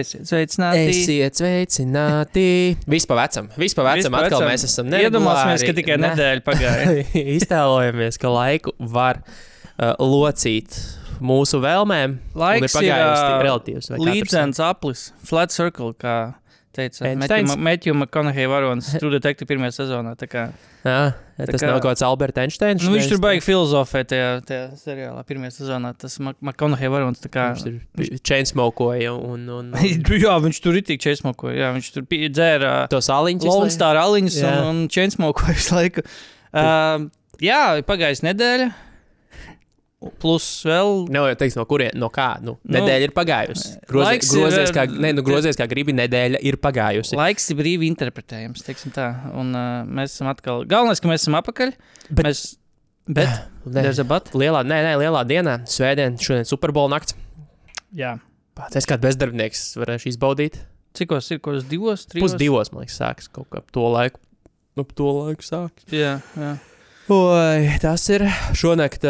Esiet sveicināti. Esiet sveicināti. Viss pa vecam, viss pa vecam. Vispār Atkal esam- mēs esam Iedomāsimies, ka tikai Ne- nedēļa pagāja. Iztēlojamies, ka laiku var uh, locīt mūsu vēlmēm. Laiks ir pagājis ā, relatīvs. līdzens aplis, flat circle, kā teica? Metju McConaughey varonis True Detective pirmajā sezonā. Tā kā, Jā, tas kā- nav kaut kāds Alberts Einsteins. nu, viņš tur baigi filozofē tajā, tajā seriālā pirmajā sezonā. Tas McConaughey varonis. tā Kā, Viņš tur chainsmokoja un, un, un jā, viņš tur ir tik čēsmokoja. Jā, viņš tur dzēra to saliņu. Lone Star aliņus un, un čēsmokoja visu laiku. Uh, jā, pagājis nedēļa. Plus vēl teiks, no kuriem, no kā. Nu, Nu, nedēļa ir pagājusi. Grozi, laiks ir, grozies, kā, ne, nu, grozies, kā gribi, nedēļa ir pagājusi. Laiks ir brīvi interpretējams. Un uh, mēs esam atkal. Galvenais, ka mēs esam apakaļ. Bet- mēs, bet but. lielā, nē, nē, lielā dienā, svētdien, šodien Superbowl nakts. Jā. Pats es kā bezdarbnieks varēšu izbaudīt. Cikos ir kaut kas divos, trijos? Pusdivos, man liekas, sākas kaut kā to laiku. Nu, to laiku sākas. Jā, jā. Oi, tas ir šonakt,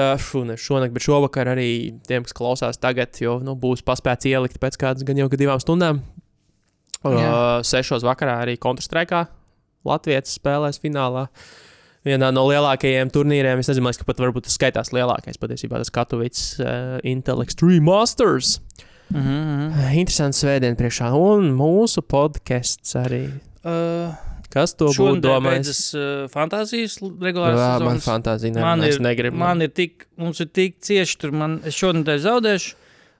ne šonakt, bet šovakar arī tiem, kas klausās tagad, jo nu, būs paspēts ielikt pēc kādas gan jau divām stundām. Uh, Jā. sešos vakarā arī Counter-Strike Latvijas spēlēs finālā. Vienā no lielākajiem turnīriem, es nezinu, ka pat varbūt tas skaitās lielākais patiesībā, tas Katovics uh, Intel Extreme Masters. Mhm, mhm. Interesants svētdien priekšā, un mūsu podkāsts arī. Uh, Kas to būtu domājis? beidzas uh, fantāzijas Jā, regulārās man fantāzija Man man ir- negribu. Man ir tik, mums ir tik cieši, tur man, es te zaudēšu.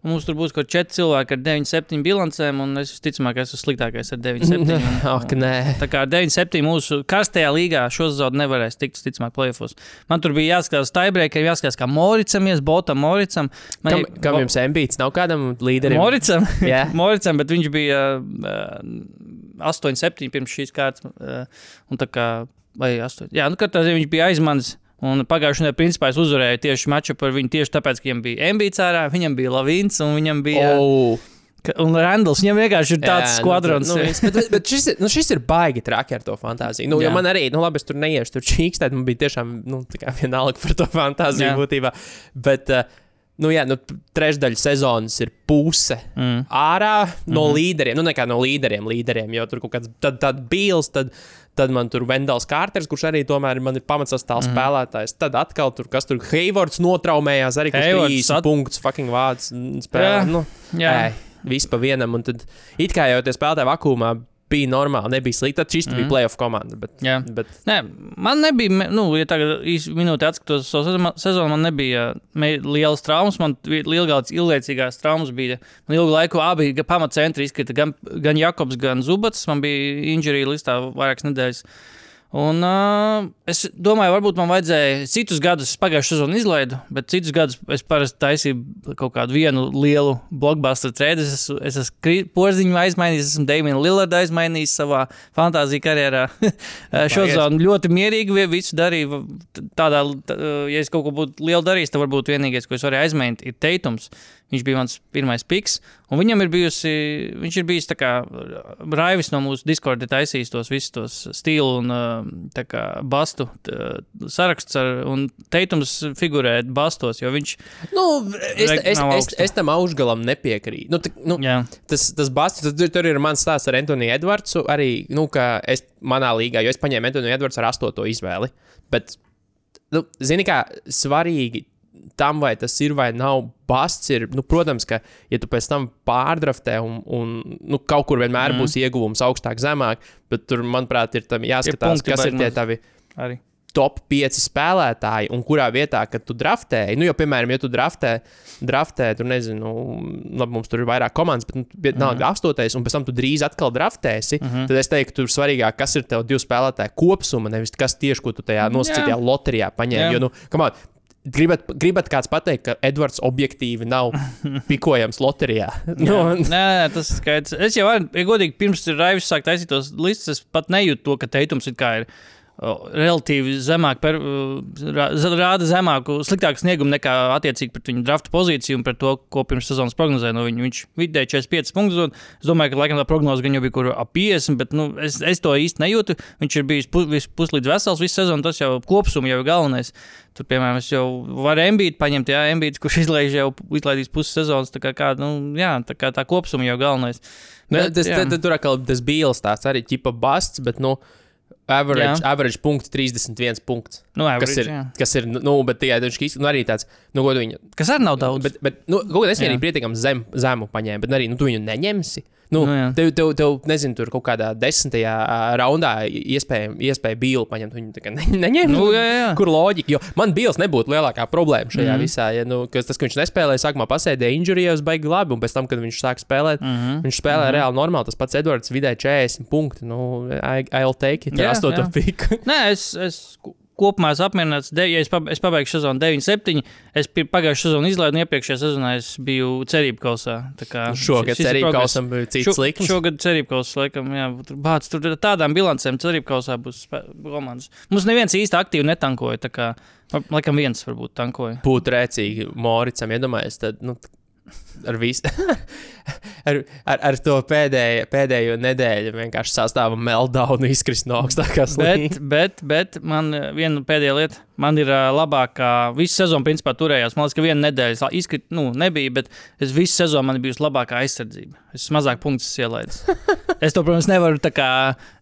Mums tur būs kaut kādi četri cilvēki ar 9,7 bilancēm, un es visticamāk esmu sliktākais ar 9,7. Ak, nē. Tā kā 9,7 mūsu karstajā līgā šo sezonu nevarēs tikt, ticamāk, plēfos. Man tur bija jāskatās tiebreaker, jāskatās, kā Moricam ies, Botam, Moricam. Man Kam, ir- kam jums ambīts? Nav kādam līderim? Moricam, Jā. Moricam, bet viņš bija uh, 8,7 pirms šīs kārtas. Uh, un tā kā, vai 8, jā, nu katrā ziņā viņš bija aizmanis. Un pagājušajā nedēļā, principā, es uzvarēju tieši maču par viņu tieši tāpēc, ka viņam bija ambīts ārā, viņam bija Lavīns un viņam bija. Oh, Un Randalls, viņam vienkārši ir tāds jā, skvadrons. Nu, nu, bet, bet, bet šis, ir, nu, šis ir baigi traki ar to fantāziju. Nu, man arī, nu, labi, es tur neiešu, tur čīkstēt, man bija tiešām, nu, tā kā vienalga par to fantāziju Jā. būtībā. Bet, uh, nu, jā, nu, trešdaļa sezonas ir puse Mm. ārā no Mhm. līderiem, nu, nekā no līderiem, līderiem, jo tur kaut kāds tad, tad bīls, tad, tad man tur Vendels Kārters, kurš arī tomēr man ir pamatsastāvs mm -hmm. spēlētājs. Tad atkal tur, kas tur Heivords notraumējās, arī kurš Haywards trīs at- punktus fucking vārds spēlē. Jā. Nu, Jā, Ē, viss pa vienam, un tad it kā jau tie spēlētāji vakumā bija normāli, nebija slikti. Tad šis mm. bija Mhm. playoff komanda. Bet, jā. bet Nē, man nebija, nu, ja tagad īsi minūti atskatos savu sezonu, sezonu, man nebija me- lielas traumas. Man ilgāks, ilglaicīgās traumas bija. Man ilgu laiku abi pamatcentri izkrita, gan, gan Jakobs, gan Zubats. Man bija injurija listā vairākas nedēļas. Un, uh, es domāju, varbūt man vajadzēja citus gadus, pagājušā sezonā izlaidu, bet citus gadus es parasti taisīju kaut kādu vienu lielu blockbuster trēdu. Es, esmu- es esmu porziņu aizmainījis, esmu Dēmonu Lillardu aizmainījis savā fantāzija karjerā. Šo Paldies. zonu ļoti mierīgi vi- visu darīju. Tādā, tā, ja es kaut ko būtu lielu darījis, tad varbūt vienīgais, ko es varēju aizmainīt, ir teitums. Viņš bija mans pirmais piks, un viņam ir bijusi, viņš ir bijis kā Raivis no mūsu Discord taisījis tos visus tos stilu un kā bastu saraksts, ar, un teitums figurē bastos, jo viņš, nu, es, es, es, es tam augšgalam nepiekrītu. Nu, tā, nu, jā, tas, tas basts, tas, tur ir mans stāsts ar Antoni Edvardsu. Arī, nu, ka es manā līgā, jo es paņēmu Antoni Edvardsu ar astoto izvēli. Bet, nu, zini, kā svarīgi tam, vai tas ir vai nav basts, ir, nu, protams, ka, ja tu pēc tam pārdraftē un, un nu, kaut kur vienmēr mm. būs ieguvums augstāk, zemāk, bet tur, manuprāt, ir tam jāskatās, punkti kas ir tie tavi arī. top 5 spēlētāji, un kurā vietā, kad tu draftēji, nu, jo, piemēram, ja tu draftē, draftē tur nezinu, labi, mums tur ir vairāk komandas, bet, nu, bet nav mm. astotais, un pēc tam tu drīz atkal draftēsi, mm. -hmm. tad es teiktu, tur svarīgāk, kas ir tev divu spēlētāju kopsumma, nevis kas tieši, ko tu tajā nosacītajā loterijā paņēmi. Jā. Jo, nu, on, gribat, gribat kāds pateikt, ka Edvards objektīvi nav pikojams loterijā. nu, Nē, nē, tas ir skaidrs. Es jau, ja godīgi, pirms Raivis sāk taisīt tos listus, es pat nejūtu to, ka teikums ir kā ir. Relatīvi zemāk, per, rā- rāda zemāku, sliktāku sniegumu nekā attiecīgi pret viņu drafta pozīciju un pret to, ko pirms sezonas prognozēja. No viņa, viņš vidēji 45 punktus. Es domāju, ka laikam tā prognoze gan jau bija kur ap 50, bet nu, es, es to īsti nejūtu. Viņš ir bijis puslīdz vesels visu sezonu, tas jau kopsumā jau ir galvenais. Tur, piemēram, es jau varu embītu paņemt, jā, embīts, kurš izlaiž jau izlaidīs pusi sezonas. Tā kā, kā, nu, jā, tā kā tā kopsumā jau galvenais. Ne, Bet, tas, tad, tad tur atkal tas bija tāds arī ķipa busts, bet, nu, average, Jā. average punkts 31 punkts. Nu, Kas average, ir, jā. kas ir, nu, bet tikai viņš īsti, nu, arī tāds, nu, ko tu viņu, Kas arī nav daudz. bet, bet, nu, kaut kā es Jā. arī pietiekami zem, zemu paņēmu, bet arī, nu, tu viņu neņemsi. Nu, Nu, jā. tev, tev, tev, nezinu, tur kaut kādā desmitajā raundā iespēja, iespēja bīlu paņemt. Viņu ne, neņem. Nu, jā, jā. Kur loģika? Jo man bīls nebūtu lielākā problēma šajā mm. -hmm. visā. Ja, nu, tas, ka viņš nespēlēja, sākumā pasēdēja injurijos, baigi labi, un pēc tam, kad viņš sāk spēlēt, mm. -hmm. viņš spēlē mm -hmm. reāli normāli. Tas pats Edvards vidēji 40 punkti. Nu, I, I'll take it. Jā, Jā, 8 jā. piku. Nē, es, es kopumā esmu apmierināts. De, ja es, pab es pabeigšu sezonu 9-7. Es pagājušā sezonā izlaidu, un iepriekšējā sezonā es biju cerību kausā. Kā Šogad cerību kausam bija cits Šo- likums. Šogad cerību kausā, laikam, jā, tur bāc, tur tādām bilancēm cerību kausā būs komandas. Mums neviens īsti aktīvi netankoja, laikam viens varbūt tankoja. būtu rēcīgi Moricam, iedomājies, tad nu, ar visu. ar, ar, ar to pēdējo, pēdējo nedēļu vienkārši sastāvam meltdownu izkrist no augstākās Bet, līnijas. bet, bet man eh, viena pēdējā lieta, man ir uh, labākā, visu sezonu principā turējās. Man liekas, ka viena nedēļa izkrit, nu, nebija, bet es visu sezonu man bijusi labākā aizsardzība. Es mazāk punktus ielaidu. es to, protams, nevaru tā kā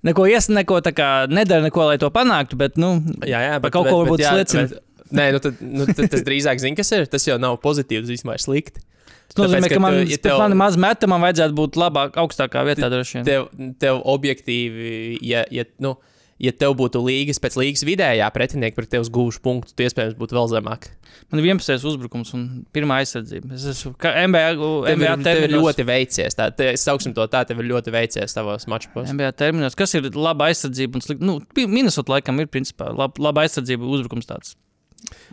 neko iesniegt, neko tā kā nedaru, neko, lai to panāktu, bet, nu, Jā, jā, Par kaut ko varbūt bet- Nē, nu, tad, nu, tad tas drīzāk zina, kas ir. Tas jau nav pozitīvs, vismaz slikti. Tas nozīmē, ka man, ja tev... man maz meta, man vajadzētu būt labāk, augstākā vietā droši vien. Tev, tev objektīvi, ja, ja, nu, ja tev būtu līgas pēc līgas vidējā pretinieka pret tevis guvuši punktus, tad iespējams būtu vēl zemāk. Man ir 11. uzbrukums un pirmā aizsardzība. Es esmu kā NBA, Tev, ir, tev ir ļoti veicies. Tā, te, es sauksim to tā, tev ir ļoti veicies tavos mačos. NBA terminos, kas ir laba aizsardzība un slikta. Nu, Minnesota laikam ir principā lab, laba aizsardzība, uzbrukums tāds.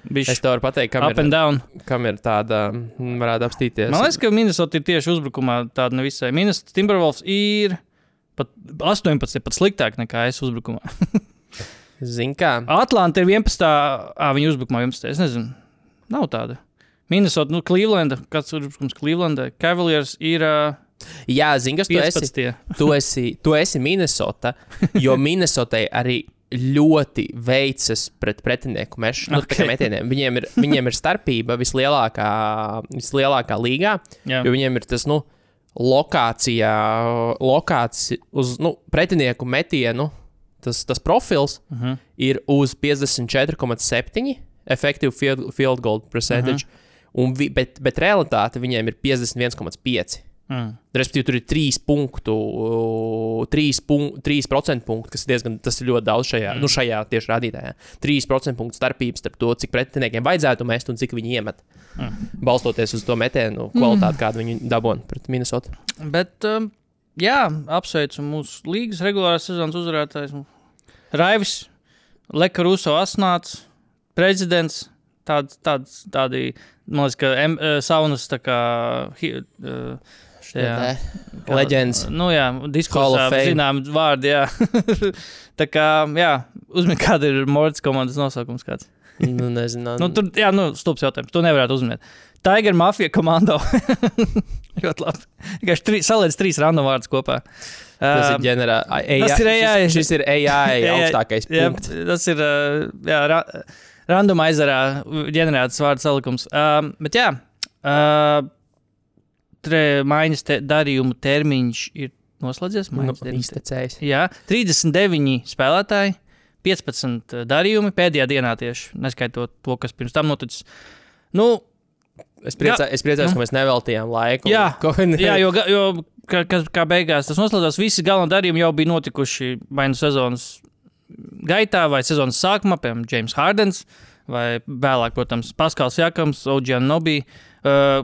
Bišķi Es tev varu pateikt, kam, up ir, kam ir tāda, mm, varētu apstīties. Man liekas, ka Minnesota ir tieši uzbrukumā tāda nevisai. Minnesota Timberwolves ir pat 18, pat sliktāk nekā es uzbrukumā. Zini, kā? Atlanta ir 11. Ah, viņa uzbrukumā 11. Es nezinu, nav tāda. Minnesota, nu, Clevelanda, kāds ir uzbrukums Clevelanda? Cavaliers ir uh, Jā, zini, kas tu esi. 15. Tu esi, tu esi Minnesota, jo Minnesotai arī ļoti veicas pret pretinieku mešu nu, Ok. okay. metieniem. Viņiem ir, viņiem ir starpība vislielākā, vislielākā līgā, Jā. jo viņiem ir tas, nu, lokācijā, lokācija uz nu, pretinieku metienu, tas, tas profils Uh -huh. ir uz 54,7 efektīvu field, field goal percentage, uh -huh. vi, bet, bet realitāte viņiem ir 51,5. Mm. Respektīvi, tur ir 3 punktu, 3, punk, 3% punkti, kas diezgan, tas ir ļoti daudz šajā, mm. nu, šajā tieši rādītājā. 3% punktu starpības starp to, cik pretiniekiem vajadzētu mest un cik viņi iemet. Mm. Balstoties uz to metienu kvalitāti, mm. kādu viņi dabūna pret Minnesota. Bet, um, jā, apsveicu mūsu līgas regulārās sezonas uzvarētājs. Raivis, Lekaruso asnāts, prezidents. Tāds, tāds, tādi, man liekas, ka em, eh, saunas tā kā. hi- eh, Jā. Kā- Leģends. Nu, jā, Fame. zinām vārdi, jā. tā kā, jā, uzmini, kāda ir Morts komandas nosaukums kāds. Nu, nezinu. Nu, tur, jā, nu, stulbs jautājums. To nevarētu uzminēt. Tiger Mafia komando. Ļoti labi. Vienkārši trī, saliedz trīs random vārdus kopā. tas ir ģenerāli. tas ir AI. Šis, šis ir AI augstākais jā, punkts. tas ir jā, ra, randomizerā ģenerēts vārdu salikums. Um, bet jā, uh, tre, maiņas te, darījumu termiņš ir noslēdzies. Nu, iztecējis. Jā, 39 spēlētāji, 15 darījumi pēdējā dienā tieši, neskaitot to, kas pirms tam noticis. Nu, Es, priecā, es priecājos, Nu. ka mēs neveltījām laiku. Jā. Ko- jā, jo, jo kā, kā, beigās tas noslēdzās, visi galvenie darījumi jau bija notikuši vai nu sezonas gaitā, vai sezonas sākumā, piemēram, James Hardens, vai vēlāk, protams, Paskals Jakams, Oģian Nobī. Uh,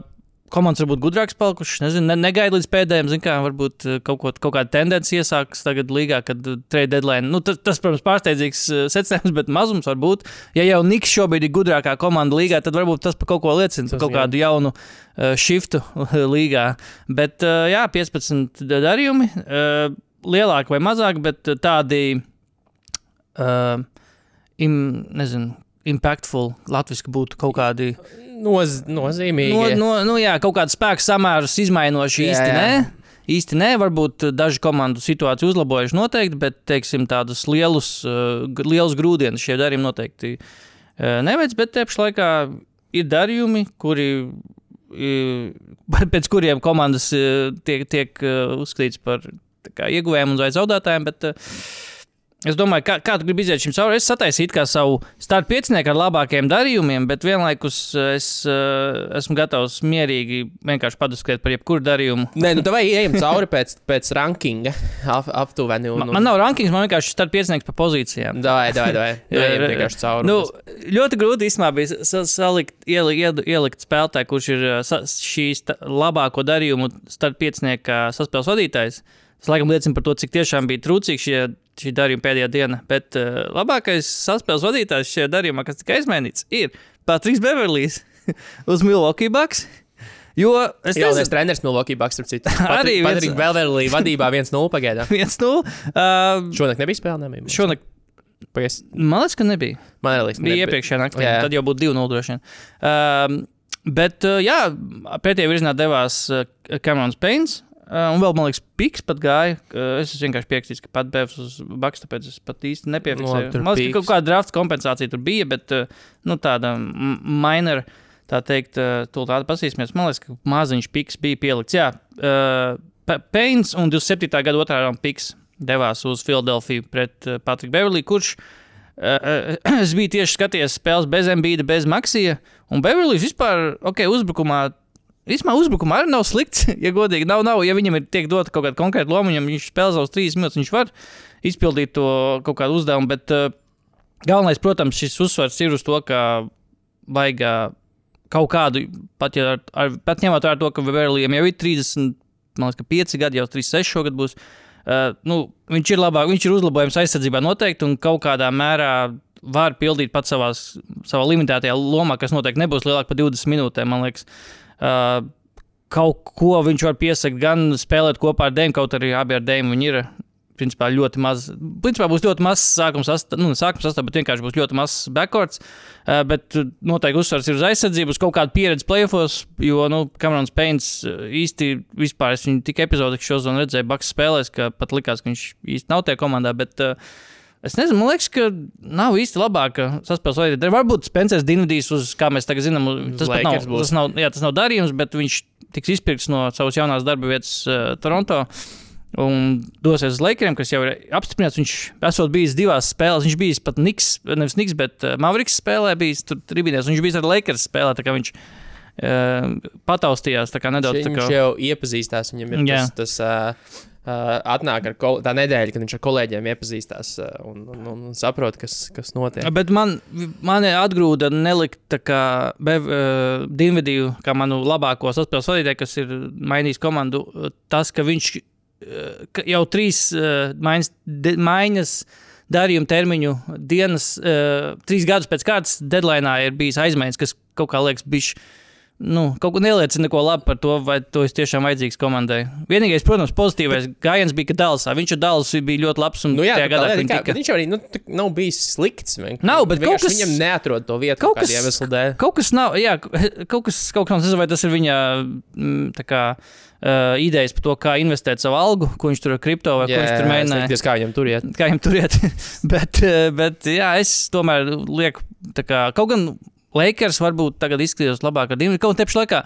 komandas varbūt gudrākas palikušas. Nezinu, ne, negaida līdz pēdējiem, zin kā, varbūt eh, kaut, ko, kaut kāda tendence iesākas tagad līgā, kad eh, trade deadline. Nu, tas, tas, protams, pārsteidzīgs eh, secinājums, bet mazums var būt. Ja jau Niks šobrīd ir gudrākā komanda līgā, tad varbūt tas par kaut ko liecina, par kaut jā. kādu jaunu uh, shiftu līgā. Bet, uh, jā, 15 darījumi, uh, lielāki vai mazāki, bet tādi, uh, im, nezinu, impactful, latviešu būtu kaut kādi. Noz, nozīmīgi. No, no, nu, jā, kaut kāda spēka samērus izmainoši Jā, īsti jā. nē. Īsti nē, varbūt uh, daži komandu situāciju uzlabojuši noteikti, bet, teiksim, tādus lielus, uh, lielus grūdienus šie darījumi noteikti uh, neveic, bet te pašā laikā ir darījumi, kuri, uh, pēc kuriem komandas tiek, tiek uzskatīts par kā, ieguvējiem un zaudētājiem, bet uh, Es domāju, kā, kā tu gribi iziet šim cauri. Es sataisīju kā savu startu piecinieku ar labākiem darījumiem, bet vienlaikus es uh, esmu gatavs mierīgi vienkārši padiskutēt par jebkuru darījumu. Nē, nu vai ejam cauri pēc, pēc rankinga. Ap, aptuveni. Un, Man, man nav rankings, man vienkārši ir starta piecinieks pa pozīcijām. Davai, davai. Nu, ejam vienkārši cauri. Nu, ļoti grūti īstenībā bija sa- salikt, ielikt, ielikt, spēlētāju, kurš ir sa- šīs labāko darījumu starta piecinieka saspēles vadītājs. Tas laikam liecina par to, cik tiešām bija trūcīgi šie, šī darījuma pēdējā diena. Bet uh, labākais saspēles vadītājs šajā darījumā, kas tika izmainīts, ir Patriks Beverlijs uz Milwaukee Bucks. Jo es Jaunais nezinu, treneris Milwaukee Bucks, starp citu. Arī Patrick Belverlī vadībā 1-0 pagaidām. viens no. Uh, Šonakt nebija spēlēnām. šonakt, Pagaids, man liekas, ka nebija. man liekas, ka Bija nebija. iepriekšējā naktī, Jā, jā. tad jau būtu divi nodrošināti. Um, bet, uh, jā, pretējā virzienā devās Kamerons Pains. Uh, un vēl, man liekas, Piks pat gāja. Es vienkārši piekritis, ka pat Bēvs uz Baks, tāpēc es pat īsti nepiefiksēju. tur man liekas, ka kaut kāda drafta kompensācija tur bija, bet uh, nu, tāda minor, tā teikt, to tādu pasīsimies. Man liekas, ka maziņš Piks bija pielikts. Jā, Pains un 27. gada otrā raunda Piks devās uz Filadelfiju pret Patriku Beverlī, kurš es biju tieši skatījies spēles bez Mbīda, bez Maksija. Un Beverlijs vispār, ok, uzbrukumā. Vispār uzbrukumā arī nav slikts. Ja godīgi, nav, nav. Ja viņam ir tiek dota kaut kāda konkrēta loma, viņam viņš spēlē savus trīs minūtes, viņš var izpildīt to kaut kādu uzdevumu. Bet uh, galvenais, protams, šis uzsvars ir uz to, ka vajag uh, kaut kādu, pat, ja ar, ar, pat ņemot vērā to, ka Beverlijam jau ir 30, man liekas, ka 5 gadi, jau 36 šogad būs. Uh, nu, viņš ir labāk, viņš ir uzlabojums aizsardzībā noteikti un kaut kādā mērā var pildīt pats savās, savā limitētajā lomā, kas noteikti nebūs lielāka par 20 minūtēm. Man liekas, uh, kaut ko viņš var piesakt, gan spēlēt kopā ar Dēmu, kaut arī abi ar Dēmu viņi ir. Principā ļoti maz. Principā būs ļoti maz sākuma sastāvs, nu, sākuma sastāvs, bet vienkārši būs ļoti maz backcourts. Uh, bet uh, noteikti uzsvars ir uz aizsardzību, uz kaut kādu pieredzi playoffs, jo, nu, Kamerons Pains uh, īsti vispār es viņu tik epizodiski šo zonu redzēju, Baks spēlēs, ka pat likās, ka viņš īsti nav tajā komandā. Bet, uh, Es nezinu, man liekas, ka nav īsti labāka saspēles veida. Varbūt Spencers Dienvidīs, uz kā mēs tagad zinām, tas, pat nav, būs. tas, nav, jā, tas nav darījums, bet viņš tiks izpirkts no savas jaunās darba vietas uh, Toronto. Un dosies uz Lakeriem, kas jau ir apstiprināts. Viņš esot bijis divās spēlēs. Viņš bija pat Niks, nevis Niks, bet uh, Mavericks spēlē, bijis tur tribīnēs. Viņš bija arī Lakers spēlē, viņš uh, pataustījās nedaudz. Viņš kā, jau iepazīstās, viņam ir Jā. tas, tas uh, atnāk ar kol tā nedēļa, kad viņš ar kolēģiem iepazīstās uh, un, un, un, saprot, kas, kas notiek. Bet man, man atgrūda nelikt kā Bev, uh, Dienvidiju, kā manu labāko saspēles vadītāju, kas ir mainījis komandu. Tas, ka viņš uh, jau trīs uh, maiņas, de, maiņas darījuma termiņu dienas, uh, trīs gadus pēc kārtas deadline ir bijis aizmaiņas, kas kaut kā liekas bišķi. Nu, kaut ko neliecina neko labu par to, vai to ir tiešām vajadzīgs komandai. Vienīgais, protams, pozitīvais gājiens bija, ka Dālasā viņš ar Dālasu bija ļoti labs. Un Nu, jā, tajā tā gadā, lieta, kā, tika- bet viņš arī nu, nav bijis slikts. vienkārši- Nav, bet kaut kas- Viņam neatrod to vietu kaut kādā iemesla dēļ. Kaut kas nav, jā, kaut kas, kaut kas nav, nezinu, vai tas ir viņa mm, tā kā, uh, idejas par to, kā investēt savu algu, ko viņš tur ar kripto vai ko viņš tur mēģināja. Tas kā viņam tur iet. Kā viņam tur iet. bet, bet, jā, es tomēr lieku, kā, kaut gan Lakers varbūt tagad izskatījās labāk ar Dienvidu. Kaut gan te pašā laikā,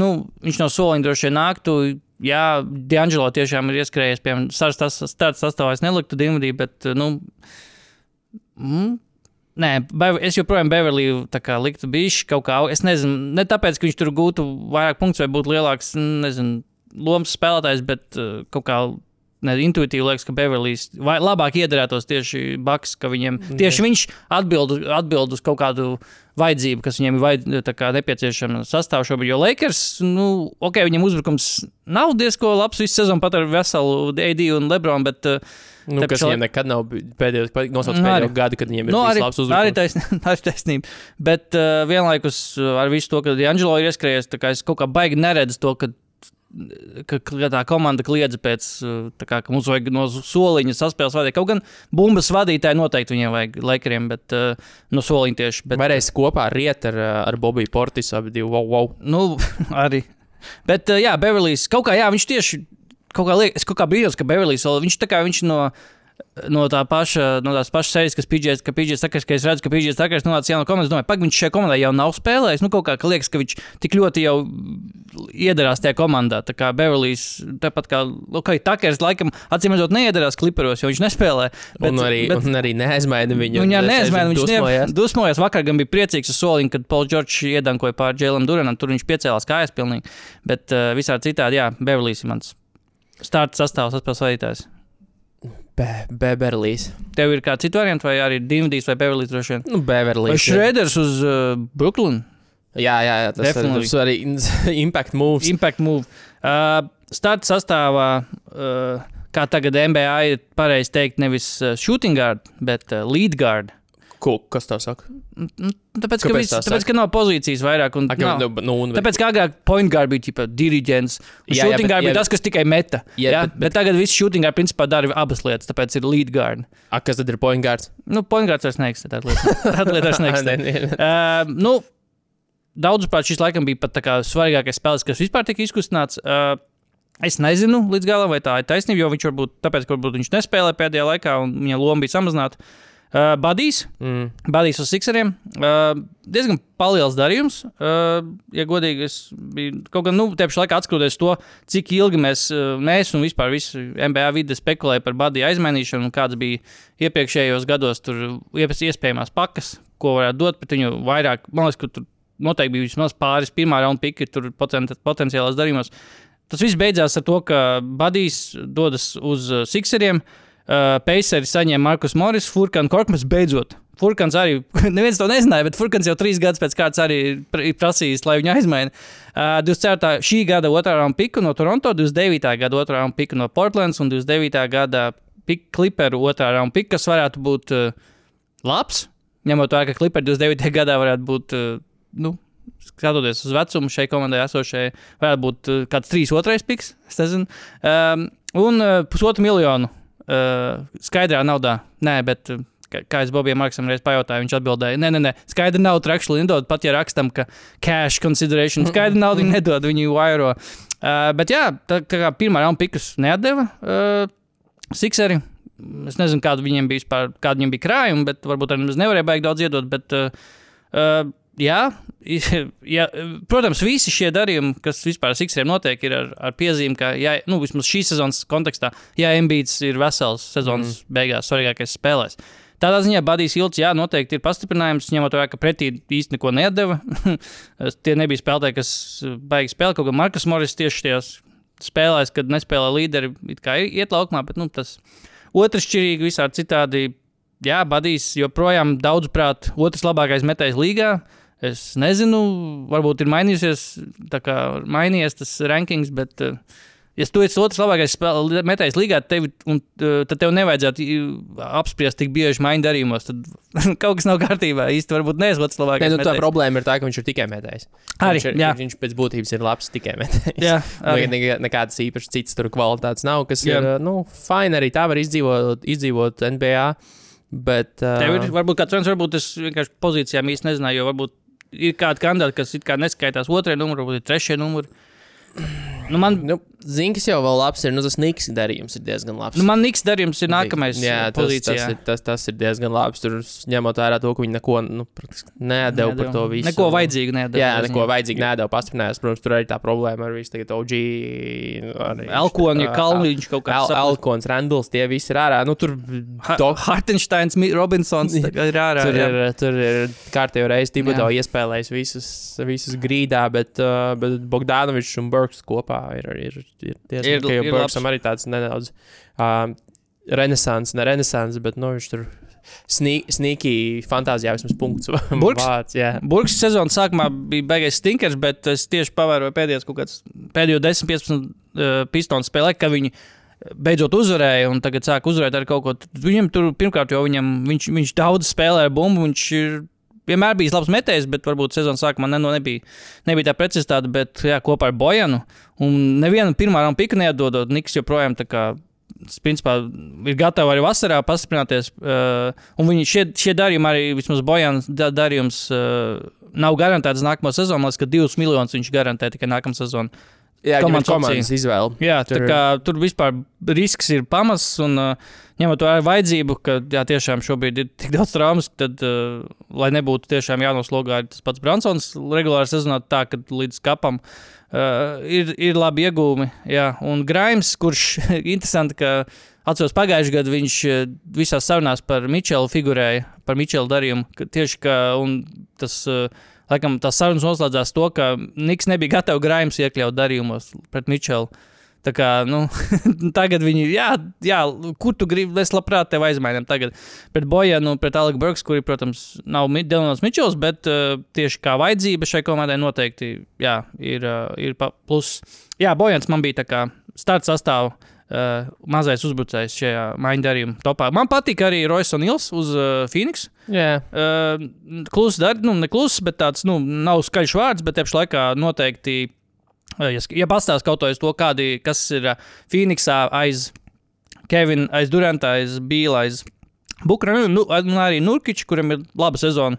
nu, viņš no soliņa droši vien nāktu. Jā, D'Angelo tiešām ir ieskrējies, piemēram, starts sastāvā es neliktu Dienvidī, bet, nu, mm, Nē, es joprojām Beverlīju liktu bijuši kaut kā. Es nezinu, ne tāpēc, ka viņš tur gūtu vairāk punktus vai būtu lielāks, nezinu, lomas spēlētājs, bet uh, kaut kā ne, intuitīvi liekas, ka Beverlijs labāk iedarētos tieši Baks, ka viņiem tieši viņš atbild, atbild uz kaut kādu vajadzību, kas viņiem ir vajad, nepieciešama sastāvā šobrīd. Jo Lakers, nu, ok, viņiem uzbrukums nav diezgan labs visu sezonu, pat ar veselu AD un Lebronu, bet uh, Nu, kas pašā viņiem nekad nav pēdējos, nosaucts Nu, arī. pēdējo gadu, kad viņiem ir Nu, arī, labs arī uzbrukums. taisnība, arī taisnība. Bet uh, vienlaikus uh, ar visu to, ka D'Angelo ir ieskrējies, es kaut kā baigi neredzu to, ka, ka, ka tā komanda kliedz pēc tā, kā, ka mums vajag no soliņa saspēles vadīt. Kaut gan bumbas vadītāji noteikti viņiem vajag laikiem, bet uh, no soliņa tieši. Bet, Varēs kopā riet ar, uh, ar Bobiju Portisu, abi divi. Wow, wow. Nu, arī. Bet, jā, Beverlijs kaut kā, jā, viņš tieši kaut kā liekas, es kaut kā brīnos, ka Beverlijs viņš tā kā viņš no. No tā paša, no tās pašas sērijas, kas PGS, ka PGS sakās, ka es redzu, ka PGS sakās, nonāca jauna komanda. Es domāju, pagaidi, viņš šajā komandā jau nav spēlējis. Nu, kaut kā ka liekas, ka viņš tik ļoti jau iedarās tajā komandā. Tā kā Beverlijs, tāpat kā okay, Takers, laikam, acīm redzot, neiedarās kliperos, jo viņš nespēlē. Bet, un, arī, bet, un arī neaizmaina viņu. Un neizmēģināja. Viņš dusmojās. ne- dusmojās. Vakar gan bija priecīgs uz soliņa, kad Pauls Čorčs iedankoja pār Džēlam Duranam. Tur viņš piecēlās kājas pilnīgi. Bet uh, visādi citādi, jā, Beverlijs ir mans starta sastāvs, atspēles vadītājs. Be- Beverlijs. Tev ir kāds cits variants, vai arī Dimdijs vai Beverlijs droši vien? Nu, Beverlijs. Vai Šrēders uz uh, Brooklyn? Jā, jā, jā tas Definitely. ir arī impact moves. Impact move. Uh, starta sastāvā, uh, kā tagad NBA ir pareizi teikt, nevis uh, shooting guard, bet uh, lead guard. Ko, kas tā saka? Nu, Tāpēc, ka, viss, tā tāpēc, saka? ka nav pozīcijas vairāk. Un, Ak, nav. nu, nu, un, Tāpēc, kā agrāk point guard bija tipa, diriģents, un Jā, jā, shooting bet- guard bija jā, tas, kas tikai meta. Jā, Jā, jā, bet- bet, bet tagad viss shooting guard principā dara abas lietas, tāpēc ir lead guard. A, kas tad ir point guards? Nu, point guards vairs neeksistē. Tāda lieta Tāda lieta vairs neeksistē. Nē, nē. Uh, nu, Daudzprāt, šis laikam bija pat svarīgākais spēlētājs, kas vispār tika izkustināts. Uh, es nezinu līdz galam, vai tā ir taisnība, jo viņš varbūt, tāpēc, ka varbūt viņš nespēlē pēdējā laikā un viņa loma bija samazināta. Uh, Badijs, Mm. Badījis uz Sixeriem. Uh, diezgan liels darījums. Uh, ja godīgi, es biju kaut gan, nu, tieši laikā atskatoties to, cik ilgi mēs, uh, mēs un vispār visi NBA vide spekulēja par Badiju aizmainīšanu un kāds bija iepriekšējos gados tur iespējamās pakas, ko varētu dot pret viņu vairāk. Man liekas, ka tur noteikti bija vismaz pāris pirmā raunda piki tur poten potenciālās darījumos. Tas viss beidzās ar to, ka Badijs dodas uz uh, Sixeriem. Uh, Paceri saņēma Markus Morris, Furkans Korkmas beidzot. Furkans arī, neviens to nezināja, bet Furkans jau trīs gadus pēc kārtas arī prasījis, lai viņu aizmaina. Uh, 24. šī gada otrā raunda piku no Toronto, 29. gada otrā raunda piku no Portlands un 29. gada Clipperu otrā raunda piku, kas varētu būt uh, labs. Ņemot vērā, ka Clipper 29. gadā varētu būt, uh, nu, skatoties uz vecumu šai komandai esošai, varētu būt uh, kāds 3-2 piks. es nezinu. Um, un uh, pusotru miljonu uh, skaidrā naudā. Nē, bet. Uh, kā- es Bobijam Marksam reiz pajautāju, viņš atbildēja, nē, nē, nē skaidra nauda actually nedod, pat ja rakstam, ka cash consideration, skaidra nauda viņi nedod, viņi vairo. Uh, bet jā, tā, tā kā pirmā raunda pikus neatdeva uh, Sikseri. Es nezinu, kāda viņiem bija, vispār, kāda viņiem bija krājuma, bet varbūt arī nevarēja baigt daudz iedot. Bet, uh, uh, jā, jā, protams, visi šie darījumi, kas vispār ar Siksiem notiek, ir ar, ar piezīmi, ka, ja, nu, vismaz šīs sezonas kontekstā, ja Mbīts ir vesels sezonas mm. beigās, svarīgākais spēlēs. Tādā ziņā Badijs Ilts, jā, noteikti ir pastiprinājums, ņemot vērā, ka pretī īsti neko nedeva. Tie nebija spēlētāji, kas baigi spēlēt, kaut kā Markus Morris tieši tajās spēlēs, kad nespēlē līderi, it kā iet laukumā, bet nu, tas otršķirīgi visādi citādi. Jā, Badijs joprojām daudzprāt otrs labākais metējs līgā. Es nezinu, varbūt ir mainījies, tā kā mainījies tas rankings, bet, uh, ja tu esi otrs labākais metējs līgā, tevi, un, uh, tad tev nevajadzētu apspriest tik bieži maiņu darījumos. Tad kaut kas nav kārtībā. Īsti varbūt neesi otrs labākais. nu, tā problēma ir tā, ka viņš ir tikai metējs. Arī, viņš, ir, jā. viņš pēc būtības ir labs tikai metējs. Jā, arī. Ne, ne, nekādas īpašas citas tur kvalitātes nav, kas Jā. ir, nu, fini arī tā var izdzīvot, izdzīvot NBA. Bet, uh, Tev ir varbūt kāds viens, varbūt es vienkārši pozīcijām īsti nezināju, jo varbūt ir kādi kandidāti, kas neskaitās otrajā numurā, varbūt ir trešajā numurā. Nu, man, Nu, Zini, kas jau vēl labs ir. Nu, tas Niks darījums ir diezgan labs. nu, man Niks darījums ir nākamais Jā, Jā, tas, pozīcijā. tas, ir, tas, tas ir diezgan labs. Tur ņemot vērā to, ka viņi neko nu, praktiski nedēļ par to visu. Neko vajadzīgu nedēļu. Jā, neko vajadzīgu nedēļu pastiprinājās. Protams, tur arī tā problēma ar visu tagad OG. Elkoņa, Kalniņš kaut kāds. El, Elkons, Randls, tie visi ir ārā. Nu, tur dok- Hartensteins, Robinsons ir ārā. Tur ir, tur ir kārtējo reizi Tibodo Jā. iespēlējis visus, visus grīdā, bet, uh, bet Bogdanovičs un Burks kopā kopā ir, ir, ir Ir- diezgan labi. ir Burksam arī tāds nedaudz uh, renesants, ne renesants, bet nu, viņš tur snīki fantāzijā vismaz punkts. Burks? Burbuļs sezonas sākumā bija baigais stinkers, bet es tieši pavēroju pēdējos kaut kādus pēdējo 10, 15 uh, pistonu spēlē, ka viņi beidzot uzvarēja un tagad sāk uzvarēt ar kaut ko. Viņam tur pirmkārt, jo viņam, viņš, viņš daudz spēlē ar bumbu, viņš ir vienmēr bijis labs metējs, bet varbūt sezonas sākumā ne, nu, nebija, nebija tā precizitāte, bet jā, kopā ar Bojanu. Un nevienu pirmā raunda piku neatdodot, Niks joprojām tā kā. Principā ir gatavi arī vasarā pastiprināties. Uh, un viņi šie, šie darījumi, arī vismaz Bojāns da, darījums, uh, nav garantēts nākamo sezonu. Man liekas, ka divus miljonus viņš garantē tikai nākamā sezona. Jā, Komandas komandas, komandas izvēle. Jā, Tur kā, tur vispār risks ir pamats. Un, uh, ņemot vērā vajadzību, ka jā, tiešām šobrīd ir tik daudz traumas, tad, uh, lai nebūtu tiešām jānoslogā tas pats Bransons regulāri sezonā, tā ka līdz kapam uh, ir, ir labi iegūmi. Jā. Un Graims, kurš interesanti, ka atceros pagājušajā gadā, viņš uh, visās sarunās par Mičelu figurēja, par Mičelu darījumu. ka Tieši ka un tas. Uh, Laikam tās sarunas noslēdzās to, ka Niks nebija gatavs Graims iekļaut darījumos pret Mičelu. Tā kā, nu, tagad viņi, jā, jā, kur tu gribi, es labprāt tevi aizmainām tagad. Pret Bojanu, pret Alegu Burks, kuri, protams, nav Delons Mičels, bet uh, tieši kā vajadzība šai komandai noteikti, jā, ir, uh, ir pa- plus. Jā, Bojans man bija tā kā starts sastāvā. Uh, mazais uzbrucējs šajā maiņu darījuma topā. Man patīk arī Roisas un Ils uz uh, Phoenix. Jā, Uh, kluss, dar, nu, ne kluss, bet tāds, nu, nav skaļš vārds, bet tieši laikā noteikti, uh, ja, ja pastāst kaut ko uz to, kādi, kas ir uh, Phoenixā aiz Kevina, aiz Duranta, aiz Bīla, aiz Bukra, nu, nu, arī Nurkiča, kuram ir laba sezona.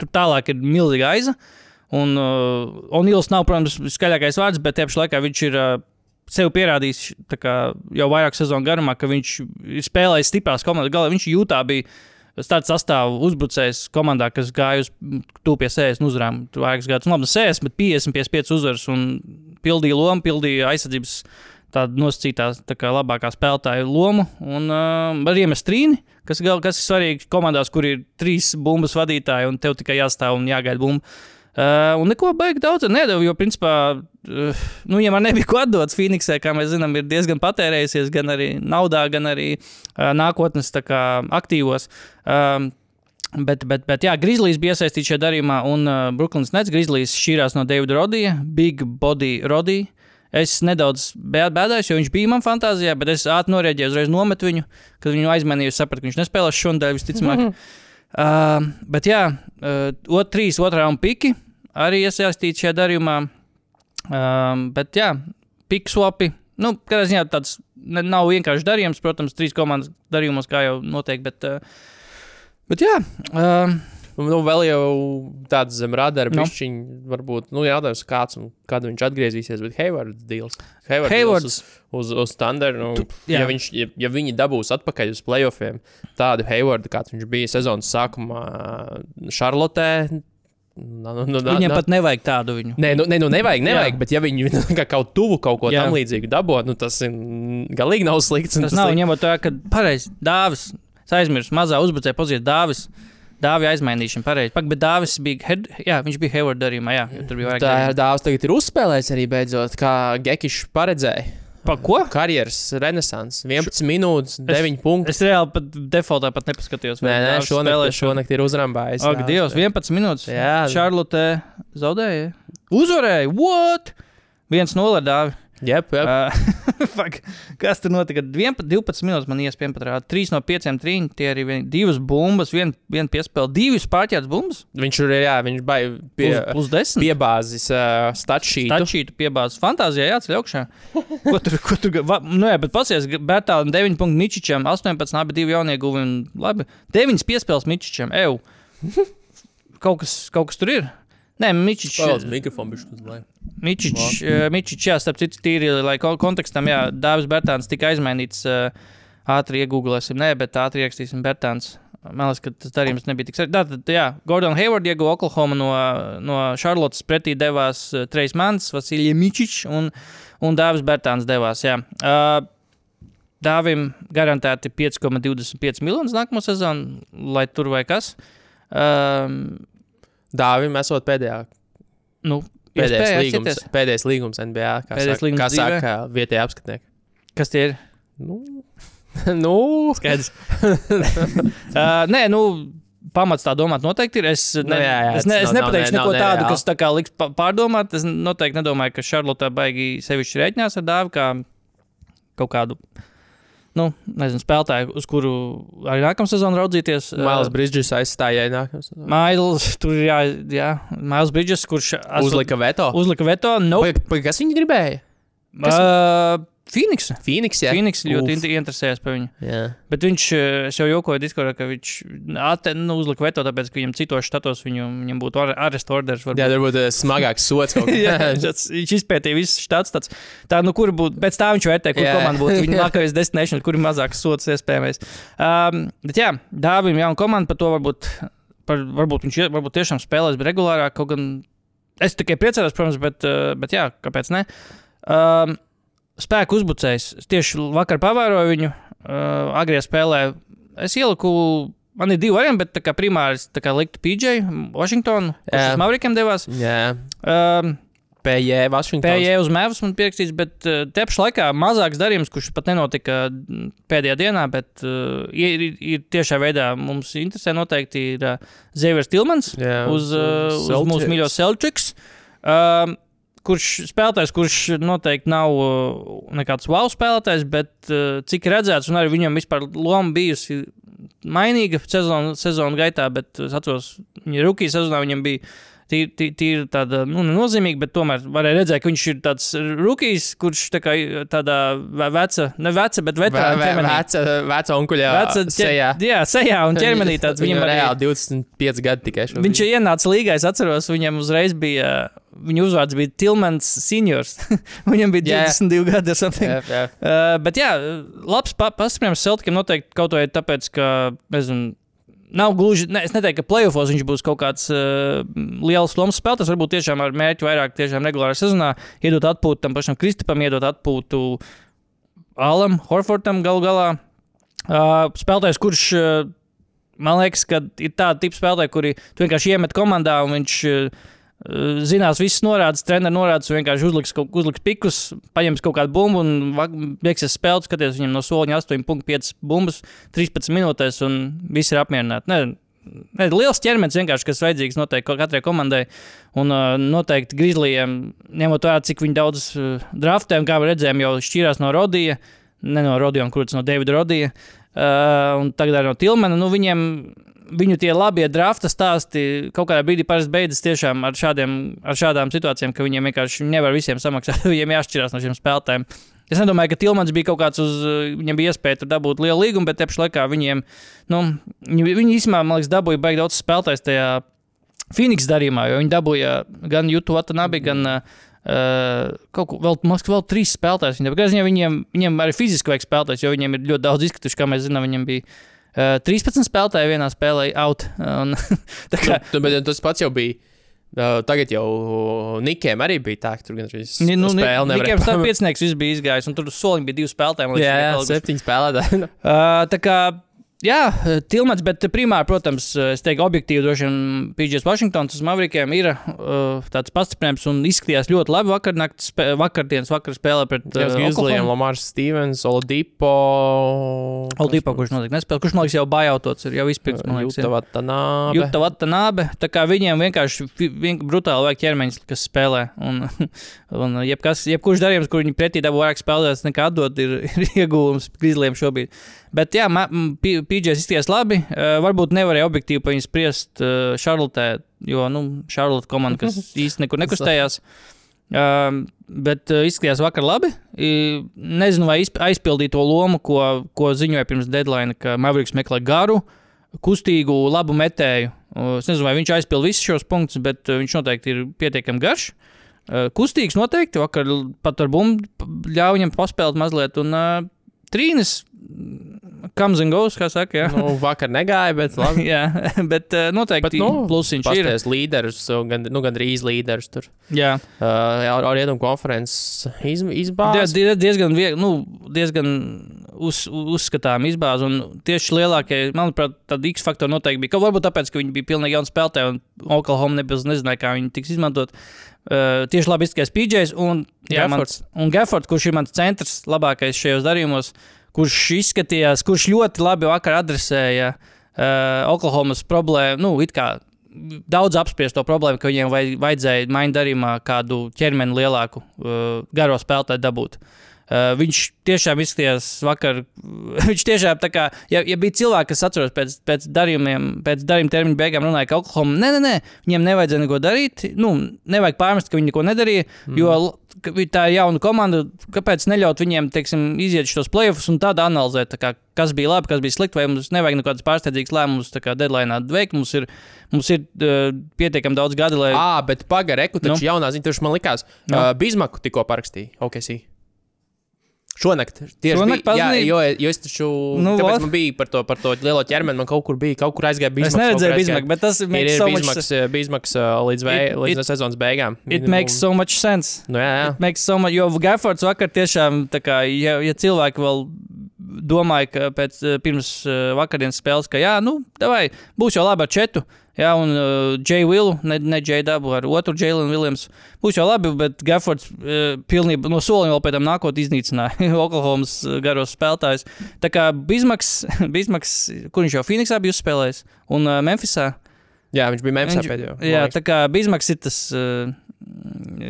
Tur tālāk ir milzīga aiza. Un uh, Onils nav, protams, skaļākais vārds, bet tieši laikā viņš ir uh, sev pierādījis jau vairāk sezonu garumā, ka viņš ir spēlējis stiprās komandas. Galā viņš jūtā bija tāds sastāvs uzbrucējs komandā, kas gāja uz tūpie sēnes uzvarām. Tur vairākas gadus, nu, labi, sēnes, bet 50, 55 uzvaras un pildīja lomu, pildīja aizsardzības tādu nosacītā tā kā labākā spēlētāja lomu. Un uh, arī iemestrīni, kas, gal, kas ir svarīgi komandās, kur ir trīs bumbas vadītāji un tev tikai jāstāv un jāgaida bumba. Uh, un neko baigi daudz nedēļu, jo, principā, uh, nu, ja man nebija ko atdot Phoenixē, kā mēs zinām, ir diezgan patērējusies gan arī naudā, gan arī uh, nākotnes kā, aktīvos. Um, Bet, bet, bet jā, Grizzlies bija iesaistīts šajā darījumā, un uh, Brooklynas Nets Grizzlies šķīrās no Davida Rodija, Big Body Rodija. Es nedaudz bē- bēdājos, jo viņš bija man fantāzijā, bet es ātri norēģēju, uzreiz nometu viņu, kad viņu aizmanīju. Es sapratu, ka viņš nespēlēs šodien, visticamāk. uh, bet jā, uh, ot, trīs otrā un piki arī iesaistīti šajā darījumā. Um, bet jā, piku swapi. Nu, kādā ziņā tāds nav vienkārši darījums, protams, trīs komandas darījumos, kā jau notiek. Bet, uh, bet jā, um, nu, vēl jau tāds zem radara Nu. pišķiņš, varbūt, nu, jautājums, kāds un kad viņš atgriezīsies, bet Haywards deals. Haywards- deals uz, uz, uz standarta. Nu, Tu- ja, viņš, ja, ja viņi dabūs atpakaļ uz playoffiem tādu Haywardu, kāds viņš bija sezonas sākumā Šarlotē. Nu, nu, nu, viņiem nu, pat nevajag tādu viņu. Nē, nu, nē, nu nevajag, nevajag, Jā. bet ja viņi kā kaut tuvu kaut ko Jā. tam līdzīgu dabū, nu tas ir galīgi nav slikts. un Tas nav ņemot vērā, ka pareizi Dāvis, es aizmirsu, mazā uzbrucēja pozīcijā Dāvis. Dāvija aizmainīšana, pareizi. Pak, Bet Dāvis bija, head, jā, viņš bija Hayward darījumā, jā, jo tur bija vairāk. Tā darījumu. ir dāvana, tagad ir uzspēlējis arī beidzot, kā Gekišs paredzēja. Pa ko? Karjeras renaissance, 11 minūtes, 9 punkti. Es reāli pat defaultā pat nepaskatījos. Nē, nē, šonakt, šonakt ir uzrambājis. Ak, Dievs, 11 minūtes. Jā. Šarlotē zaudēja. Uzvarēja. What? 1-0 dāvi. Jep, jep. Uh, fuck. Kas tur notika? 11, 12 minūtes man iespējams pat rāda. 3 no 5 trīņiem. Tie arī vien, divas bumbas, viena vien piespēle, divas pārķētas bumbas. Viņš ir, jā, viņš baigi pie, Plus, plus 10. piebāzis uh, statšītu. Tačītu piebāzes fantāzijā jāceļ augšā. Ko tur, ko tur, va, nu jā, bet pasies, Bertālam 9 punktu Mičičam, 18 abi divi jaunie guvumi. Labi, 9 piespēles Mičičam, eju. Kaut kas, kaut kas tur ir. Nē, Mičičs. Palauz mikrofonu bišķi uz leju. Mičičs, eh, Mičičs, jā, starp citu, tīri, lai ko- kontekstam, jā, Dāvis Bertāns tika aizmainīts. eh, Ātri iegūlēsim, nē, bet ātri ierakstīsim Bertāns. Man liekas, ka tas darījums nebija tik svarīgs. Tātad, jā, Gordon Hayward ieguva Oklahoma no, no Charlottes pretī devās uh, Trejs Mans, Vasilija Mičičs un, un Dāvis Bertāns devās. Jā. Uh, Dāvim garantēti 5,25 miljonus nākamo sezonu, lai tur vai kas. Um, Dāvim esot pēdējā. nu, Pēdējais līgums, atcerieties? pēdējais līgums NBA. Kā Pēdējais saka, līgums kā dzīvē? saka vietējā apskatnieki. Kas tie ir? Nu, nu Skaidrs. uh, nē, nu. Pamats tā domāt, noteikti ir. Es, ne, Nu, jā, jā, es, ne, es nav- nav nepateikšu ne- neko nav tādu, nereāli. kas tā kā liks pārdomāt. Es noteikti nedomāju, ka Šarlotā baigi sevišķi rēķinās ar dāvu kā kaut kādu. Nu, nezinu, spēlētāju, uz kuru arī nākamā sezona raudzīties. Māls Brīsīs aizstājēja nākamā. Mails, tur jā, jā Mails Bridges, kurš Uzlika veto. uzlika veto. No, Paga, paga, kas viņi gribēja? uh, Phoenix. Phoenix, jā. Phoenix ļoti Uf. inter- interesējas par viņu. Jā. Bet viņš eh, jau jokoju Discordā, ka viņš ate, nu, uzlika veto, tāpēc, ka viņam citos štatos viņu, viņam būtu ar- arestu orders. varbūt. Jā, varbūt eh, smagāks sots Jā, viņš izpētīja visus štatus. tāds. Tā, nu, kur būtu, pēc tā viņš vērtē, kur Jā. komanda būtu viņa nākamais destination, kur ir mazāks sots iespējamais. Um, bet jā, dāvim jauna komanda, par to varbūt, par, varbūt viņš varbūt tiešām spēlēs regulārāk, kaut gan es tikai priecājos, protams, bet, uh, bet jā, kāpēc ne? Um, spēku uzbrucējs. Es tieši vakar pavēroju viņu, uh, agrijā spēlē. Es ieliku, man ir divi varianti, bet primāri es liktu PJ, Washingtonu, kurš uz Maurikiem devās. Jā. Um, PJ, Washington. PJ uz mēvas man pierakstīts, bet uh, te pašā laikā mazāks darījums, kurš pat nenotika mm, pēdējā dienā, bet uh, ir, ir, tiešā veidā mums interesē noteikti ir uh, Zēvers Tilmans Jā, uz, uh, uz Celtics. mūsu mīļo Celtics. Um, kurš spēlētājs, kurš noteikti nav uh, nekāds wow spēlētājs, bet uh, cik redzēts, un arī viņam vispār loma bijusi mainīga sezonu, sezonu gaitā, bet es atceros, viņa rookie sezonā viņam bija. Tīri tī, tāda nu, nozīmīga, bet tomēr varēja redzēt, ka viņš ir tāds rookies, kurš tā kā tādā ve- veca, ne veca, bet veterāna vē, ķermenī. veca, veca onkuļa Veca sejā. Jā, sejā un ķermenī tāds Viņam viņam reāli 25 gadi tikai šobrīd. Viņš ienāca līgā, es atceros, viņam uzreiz bija, viņa uzvārds bija Tilmans Seniors. viņam bija Jā. 22 gadi vai something. Jā, jā. Uh, bet jā, labs pa pastiprinājumu Celticam noteikti kaut vai tāpēc, ka, nezinu, nav gluži, ne, es neteiktu, ka playoffs viņš būs kaut kāds uh, liels lomas spēlētājs, varbūt tiešām ar mērķi vairāk tiešām regulārā sezonā, iedot atpūtu tam pašam Kristupam, iedot atpūtu Alam, Horfordam galu galā. Uh, spēlētājs, kurš, uh, man liekas, ka ir tāda tipa spēlētāja, kuri vienkārši iemet komandā un viņš uh, zinās visas norādes, treneris norādes, vienkārši uzliks, uzliks pikus, paņems kaut kādu bumbu un beigsies spēle, skaties viņam no soliņa 8,5 bumbas 13 minūtēs, un viss ir apmierināti. Ne, liels ķermenis vienkārši, kas vajadzīgs noteikti katrai komandai, un uh, noteikti Grizzlyiem, ņemot vērā, cik daudz uh, draftē, un kā redzējām, jau šķīrās no Rodija, ne no Rodija, kurš no Davida Rodija, uh, un tagad arī no Tilmana, nu viņiem viņu tie labie drafta stāsti kaut kādā brīdī parasti beidzas tiešām ar, šādiem, ar šādām situācijām, ka viņiem vienkārši nevar visiem samaksāt, viņiem jāšķirās no šiem spēlētājiem. Es nedomāju, ka Tilmans bija kaut kāds uz, viņam bija iespēja tur dabūt lielu līgumu, bet te pašā laikā viņiem, nu, viņi, viņi īstenībā, man liekas, dabūja baigi daudz spēlētājs tajā Phoenix darījumā, jo viņi dabūja gan Jutu Watanabe, gan uh, kaut ko vēl, man liekas, vēl trīs spēlētājus. Dabūja. Viņiem, viņiem arī fiziski vajag spēlētājs, jo viņiem ir ļoti daudz izkrituši, kā mēs zinām, viņiem bija. Uh, 13 spēlētāji vienā spēlē out. Un, tā kā, Nu, bet tas pats jau bija. Uh, tagad jau Nikiem arī bija tā, ka tur gan šīs Ni- Nu, spēle Nikiem tā nevarēja. piecinieks viss bija izgājis, un tur uz soliņa bija divi spēlētāji. liekas, Jā, jā, septiņi spēlētāji. Uh, tā kā, jā, Tilmans, bet primāri, protams, es teiktu, objektīvi droši vien PGS Washingtons uz Mavrikiem ir uh, tāds pastiprinājums un izskatījās ļoti labi vakarnakts, vakardienas vakar spēlē pret uh, Grizzlyiem. Lamārs Stevens, Oladipo. Oldipo, kurš noteikti nespēlē, kurš, man liekas, jau bajautots ir jau izpirkts, man liekas. Jūta ir. Vatanābe. Jūta Vatanabe. Tā kā viņiem vienkārši vien, brutāli vajag ķermeņus, kas spēlē. Un, un jebkas, jebkurš darījums, kur viņi pretī dabū vairāk spēlētājs nekā atdot, ir, ir iegūms Grizzliem šobrīd. Bet jā, PGS izties labi. Uh, varbūt nevarēja objektīvi par viņu spriest uh, Šarlotē, jo nu, Šarlota komanda, kas īsti nekur nekustējās. Uh, bet uh, izskatījās vakar labi. I, nezinu, vai izp- aizpildīja to lomu, ko, ko ziņoja pirms deadline, ka Mavericks meklē garu, kustīgu, labu metēju. Uh, es nezinu, vai viņš aizpildīja visus šos punktus, bet uh, viņš noteikti ir pietiekami garš. Uh, kustīgs noteikti. Vakar pat ar bumbu ļāva viņam paspēlēt mazliet. Un uh, trīnis, comes and goes, kā saka. Jā, Nu, vakar negāja, bet labi. jā bet uh, noteikti Bet, nu, plusiņš ir. Līderus, gan, nu, gandrīz līderus tur. Jā. Uh, ar rietumu konferences iz, Die, izbāzes. die, diezgan, vieg, nu, diezgan uz, uzskatām izbāzi. Un tieši lielākie, manuprāt, tāda X faktora noteikti bija. Kaut varbūt tāpēc, ka viņi bija pilnīgi jauni spēlētāji un Oklahoma nebija nezināja, kā viņi tiks izmantot. Uh, tieši labi izskatījās PJs un, mans, un Geffords, kurš ir mans centrs labākais šajos darījumos, kurš izskatījās, kurš ļoti labi vakar adresēja uh, Oklahomas problēmu. Nu, it kā daudz apspriest to problēmu, ka viņiem vaj- vajadzēja mainīt darījumā kādu ķermeni lielāku, uh, garo spēlētāju dabūt. Uh, viņš tiešām izskatījās vakar. viņš tiešām tā kā, ja, ja bija cilvēki, kas atceros pēc, pēc darījumiem, pēc darījuma termiņa beigām, runāja, ka Oklahoma, nē, nē, nē, viņiem nevajadzēja neko darīt. Nu, nevajag pārmest, ka viņi neko nedarīja, mm. jo vi- tā jauna komanda. Kāpēc neļaut viņiem, teiksim, iziet šos playoffs un tādā analizēt, tā kā, kas bija labi, kas bija slikti, vai mums nevajag nekādas pārsteidzīgas lēmumus, kā deadline veikt. Mums ir, mums ir uh, pietiekami daudz gadu, lai. Ah, bet pagaidi, reku, taču Nu. jaunā ziņa, taču man likās, Nu. uh, Bismaku tikko parakstīja. OKC. Šonakt. Tieši Šonakt bija, jā, pazīst? jo, jo es taču. Nu, Nu, tāpēc vot. man bija par to, par to lielo ķermeni. Man kaut kur bija, kaut kur aizgāja es Bismaks. neredzēju Bismaku, bet tas Ir, so much, Bismaks, uh, Bismaks uh, līdz, vei, It- līdz it- sezonas beigām. it makes so much sense. Nu, jā, jā. It makes so much, jo Gaffords vakar tiešām, kā, ja, ja cilvēki vēl domāja, ka pēc eh, pirms eh, vakardienas spēles, ka jā, nu, davai, būs jau labi ar četu. Jā, un uh, Jay Willu, ne, ne Jay Dabu, ar otru Jēlinu Williams. Būs jau labi, bet Gaffords uh, pilnībā no soliem vēl pēc tam nākot iznīcināja Oklahomas eh, garos spēlētājus. Tā kā Bismaks, Bismaks kur viņš jau Phoenixā bija uzspēlējis, un uh, Memphisā. Jā, viņš bija Memphis pēdējo. Jā, tā kā Bismaks ir tas uh,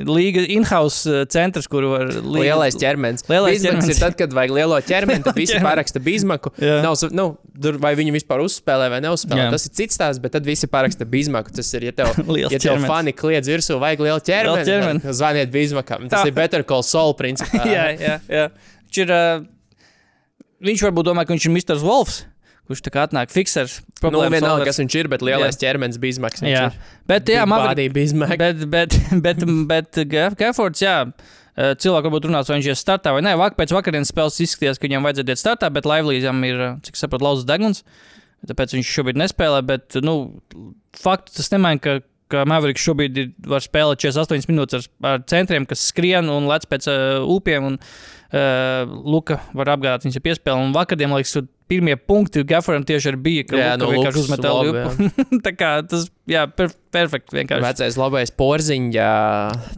līga in-house uh, centrs, kur var līga- Lielais ķermenis. Lielais ķermenis. ir tad, kad vajag lielo ķermeni, tad visi paraksta Bismaku. Jā. Nav, nu, tur vai viņi vispār uzspēlē vai neuzspēlē. Jā. Tas ir cits stāsts, bet tad visi paraksta Bismaku. Tas ir, ja tev, ja tev ķermenis. fani kliedz virsū, vajag lielu ķermeni. Lielu ķermeni. tad Zvaniet Bismakam. Tas Tā. ir Better Call Saul principā. jā, jā, jā. Viņš ir. Uh, viņš varbūt domā, ka viņš ir Mr. Wolfs, kurš tā kā atnāk fiksers. Nu, vienalga, kas viņš ir, bet lielais ķermenis Bismaks. viņš Jā, bet jā, Big man body Bismak. Bet, bet, bet, bet Gaffords, jā. Cilvēki varbūt runās, vai viņš ir startā vai nē. Vak, pēc vakardienas spēles izskatījās, ka viņam vajadzēja iet startā, bet Laivlīzam ir, cik saprotu, lauzas deguns. Tāpēc viņš šobrīd nespēlē. Bet, nu, faktu tas nemaina, ka, ka Mavericks šobrīd ir, var spēlēt 48 minūtes ar, ar centriem, kas skrien un lec pēc uh, upiem. Un, uh, Luka var apgādāt viņas ar piespēli. Un vakardien, man liekas, tur pirmie punkti Gafforam tieši arī bija, ka Jā, Luka no vienkārši Lukas uzmet elpu. Tā kā tas, jā, per, perfekti vienkārši. Vecais labais porziņš,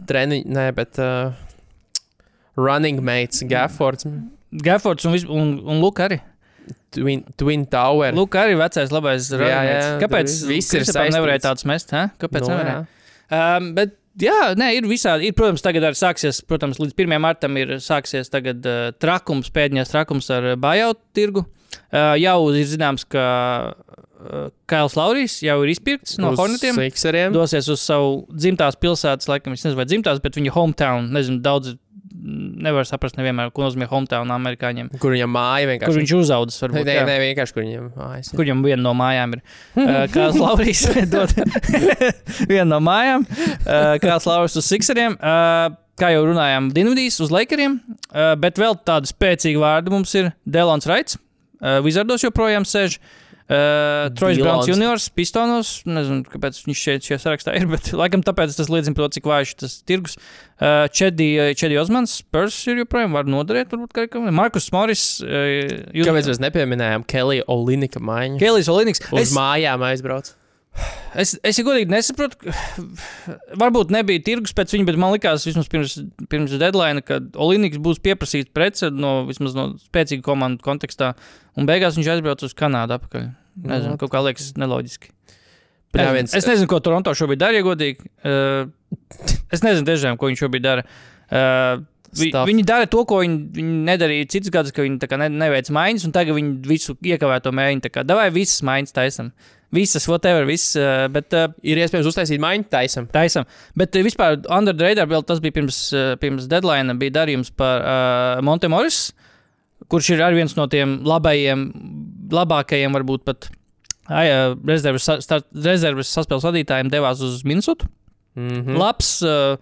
treniņš, nē, bet uh, running mates, Gaffords, Gaffords un, un, un Luka arī. Twin, Twin Tower. Luka arī vecais labais jā, runīgs. Kāpēc viss ir Kristapam nevarēja saistīts. tādus mest? Ha? Kāpēc Nu, nevarēja? jā. Um, bet, jā, nē, ir visādi. Ir, protams, tagad arī sāksies, protams, līdz 1. martam ir sāksies tagad, uh, trakums, pēdējais trakums ar bājautu tirgu. Uh, jau ir zināms, ka uh, Kails Laurijs jau ir izpirkts no Hornetiem. Sixeriem. Dosies uz savu dzimtās pilsētas, laikam, es nezinu, vai dzimtās, bet viņa hometown. Nezinu, daudz nevar saprast nevienmēr, ko nozīmē hometown amerikāņiem. Kur viņam māja vienkārši. Kur viņš uzaudzis, Nē, varbūt. nē, nē, vienkārši kur viņam mājas. ir. Kur viņam viena no mājām ir? Uh, Kāds Laurijs dod vienu no mājām, uh, kāds Laurijs uz Sixeriem. Uh, kā jau runājām, Dienvidīs uz Lakeriem, bet vēl tādu spēcīgu vārdu mums ir Delons Raits. Wizardos joprojām sēž. Uh, Trojs Dylans. Browns juniors, Pistonos. Nezinu, kāpēc viņš šeit šajā sarakstā ir, bet laikam tāpēc tas liecina par to, cik vājš tas tirgus. Uh, Čedi, Čedi Osmans, Spurs ir joprojām var noderēt, varbūt kādam. Markus Morris. Uh, Kāpēc mēs nepieminējām Kelly Olinika maiņu? Kēlijs Olinīks. Uz mājām aizbrauc. Es, es ja godīgi nesaprotu, varbūt nebija tirgus pēc viņa, bet man likās, vismaz pirms, pirms deadline, ka Olimpiks būs pieprasīts prece no vismaz no spēcīga komandu kontekstā, un beigās viņš aizbrauca uz Kanādu atpakaļ. Nezinu, Nu, kaut kā liekas neloģiski. Es, viens- es nezinu, ko Toronto šobrīd dara, ja godīgi. Uh, es nezinu, tiešām, ko viņš šobrīd dara. Uh, Vi, viņi dara to, ko viņi, viņi nedarīja citus gadus, ka viņi ne, neveic maiņas, un tagad viņi visu iekavēto mēģina. Davai visas maiņas taisam. Visas, whatever, viss. Uh, bet uh, Ir iespējams uztaisīt maiņu taisam. taisam. Bet eh, vispār, under the radar, vēl tas bija pirms, eh, pirms deadline, bija darījums par uh, Montemoris, kurš ir arī viens no tiem labajiem, labākajiem, varbūt pat eh, rezerves, start, rezerves saspēles vadītājiem, devās uz Minsotu. Mm Mm. -hmm. Labs. Uh,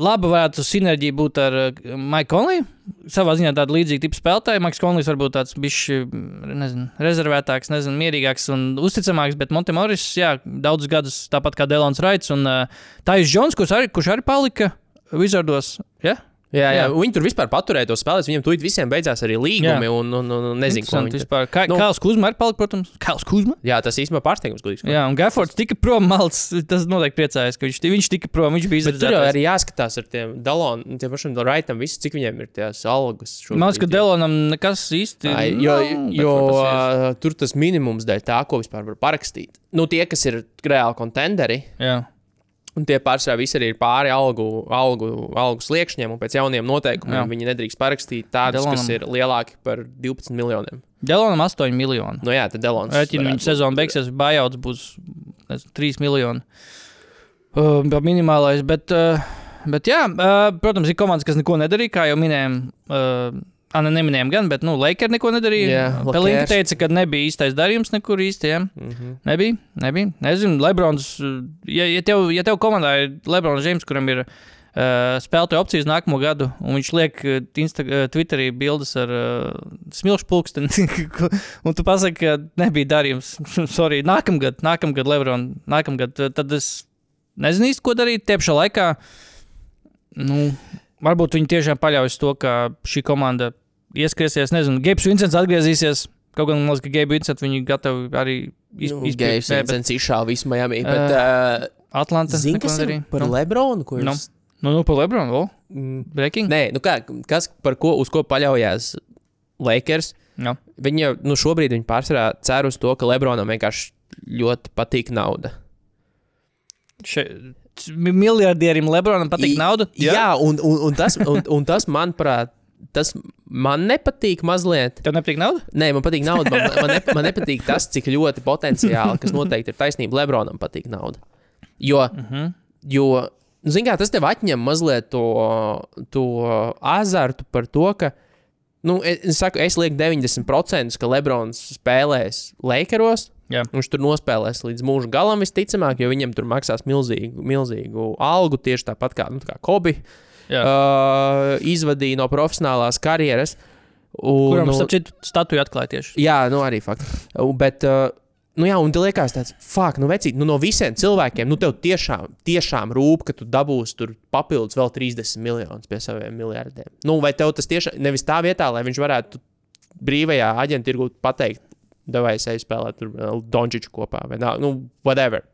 Laba varētu sinerģija būt ar uh, Maiku Konliju. Savā ziņā tāda līdzīga tipa spēlētāja. Maiks Konlijs varbūt tāds nezinu, rezervētāks, nezinu, mierīgāks un uzticamāks, bet Montemoris, jā, daudzus gadus tāpat kā Delons Raits un uh, Tais Džons, kurš arī, kurš arī palika Wizardos. Ja? Jā, jā. Jā. Viņi tur vispār paturēja to spēlēt. Viņiem tur visiem beidzās arī līgumi, Jā. un, un, un, un nezinu, ko tur. vispār. Kā, Nu- Kāls Kuzma ir palicis, protams. Kāls Kuzma? Jā, tas īstenībā pārsteigums, sakot. Jā, un Gafords tika prom malts. Tas noteikti priecājas, ka viņš, viņš tika prom. Viņš bija Bet tur jau arī jāskatās ar tiem daloniem, tiem pašiem raitam, visu, cik viņiem ir tās algas. Man liekas, ka Delonam nekas īsti Ai, jo, nav, jo uh, tur tas minimums dēļ tā, ko vispār var parakstīt. Nu, tie, kas ir reāli kontenderi, Jā. Un tie pārsvarā visi arī ir pāri algu, algu, algu sliekšņiem, un pēc jauniem noteikumiem Jā. viņi nedrīkst parakstīt tādus, kas Delonam- ir lielāki par 12 miljoniem. Delonam 8 miljoni. Nu, jā, tad Delons. Rēķina viņa sezona beigsies, bājauts būs nezinu, 3 miljoni. Uh, minimālais, bet, uh, bet jā, uh, protams, ir komandas, kas neko nedarīja, kā jau minējām. Uh, Anna neminējām gan, bet, nu, Lakers neko nedarīja. Pelinka Lakers. teica, ka nebija īstais darījums nekur īsti. Ja? Mm -hmm. Nebija, nebija. Nezinu, Lebrons, ja, ja, tev, ja tev komandā ir Lebrons James, kuram ir uh, spēlētāju opcijas nākamo gadu, un viņš liek uh, Insta, uh, Twitterī bildes ar uh, smilšu pulksteni, un tu pasaki, ka nebija darījums. Sorry, nākamgad, nākamgad Lebrons, nākamgad, tad es nezinu īsti, ko darīt tie pašā laikā. Nu, varbūt viņi tiešām paļaujas to, ka šī komanda ieskriesies. Nezinu, Gabs Vincents atgriezīsies. Kaut gan man liekas, ka Gabs Vincents viņi gatavi arī iz, Nu, izpildīt. Nē, bet Vincents izšāva visu Miami. Bet, uh, Atlanta Zini, kas ir par nu, Lebronu? Ko Nu. jūs... nu, nu, par Lebronu, vēl? Mm. Breaking? Nē, nu kā, kas par ko, uz ko paļaujas Lakers? Jā. Viņi jau nu, šobrīd viņi pārsvarā cer uz to, ka Lebronam vienkārši ļoti patīk nauda. Še, miljardierim Lebronam patīk I- nauda? Jā, jā un, un, un, tas, un, un tas, manuprāt, tas man nepatīk mazliet. Tev nepatīk nauda? Nē, man patīk nauda. Man, man, ne, man nepatīk tas, cik ļoti potenciāli, kas noteikti ir taisnība, Lebronam patīk nauda. Jo, Uh -huh. jo nu, zin kā, tas tev atņem mazliet to, to azartu par to, ka. Nu, es, es saku, es lieku 90%, ka Lebrons spēlēs Lakeros. Jā. Viņš tur nospēlēs līdz mūža galam, visticamāk, jo viņam tur maksās milzīgu, milzīgu algu, tieši tāpat kā, nu, tā kā Kobe Jā. uh, izvadīja no profesionālās karjeras. Un, Kuram, nu, starp citu, statuju atklāja tieši. Jā, nu arī fakts. Bet, uh, nu jā, un te liekas tāds, fuck, nu vecīt, nu no visiem cilvēkiem, nu tev tiešām, tiešām rūp, ka tu dabūsi tur papildus vēl 30 miljonus pie saviem miljardiem. Nu, vai tev tas tiešām, nevis tā vietā, lai viņš varētu brīvajā aģentirgū pateikt, devai sevi spēlēt tur uh, Dončiču kopā vai nā, nu, whatever.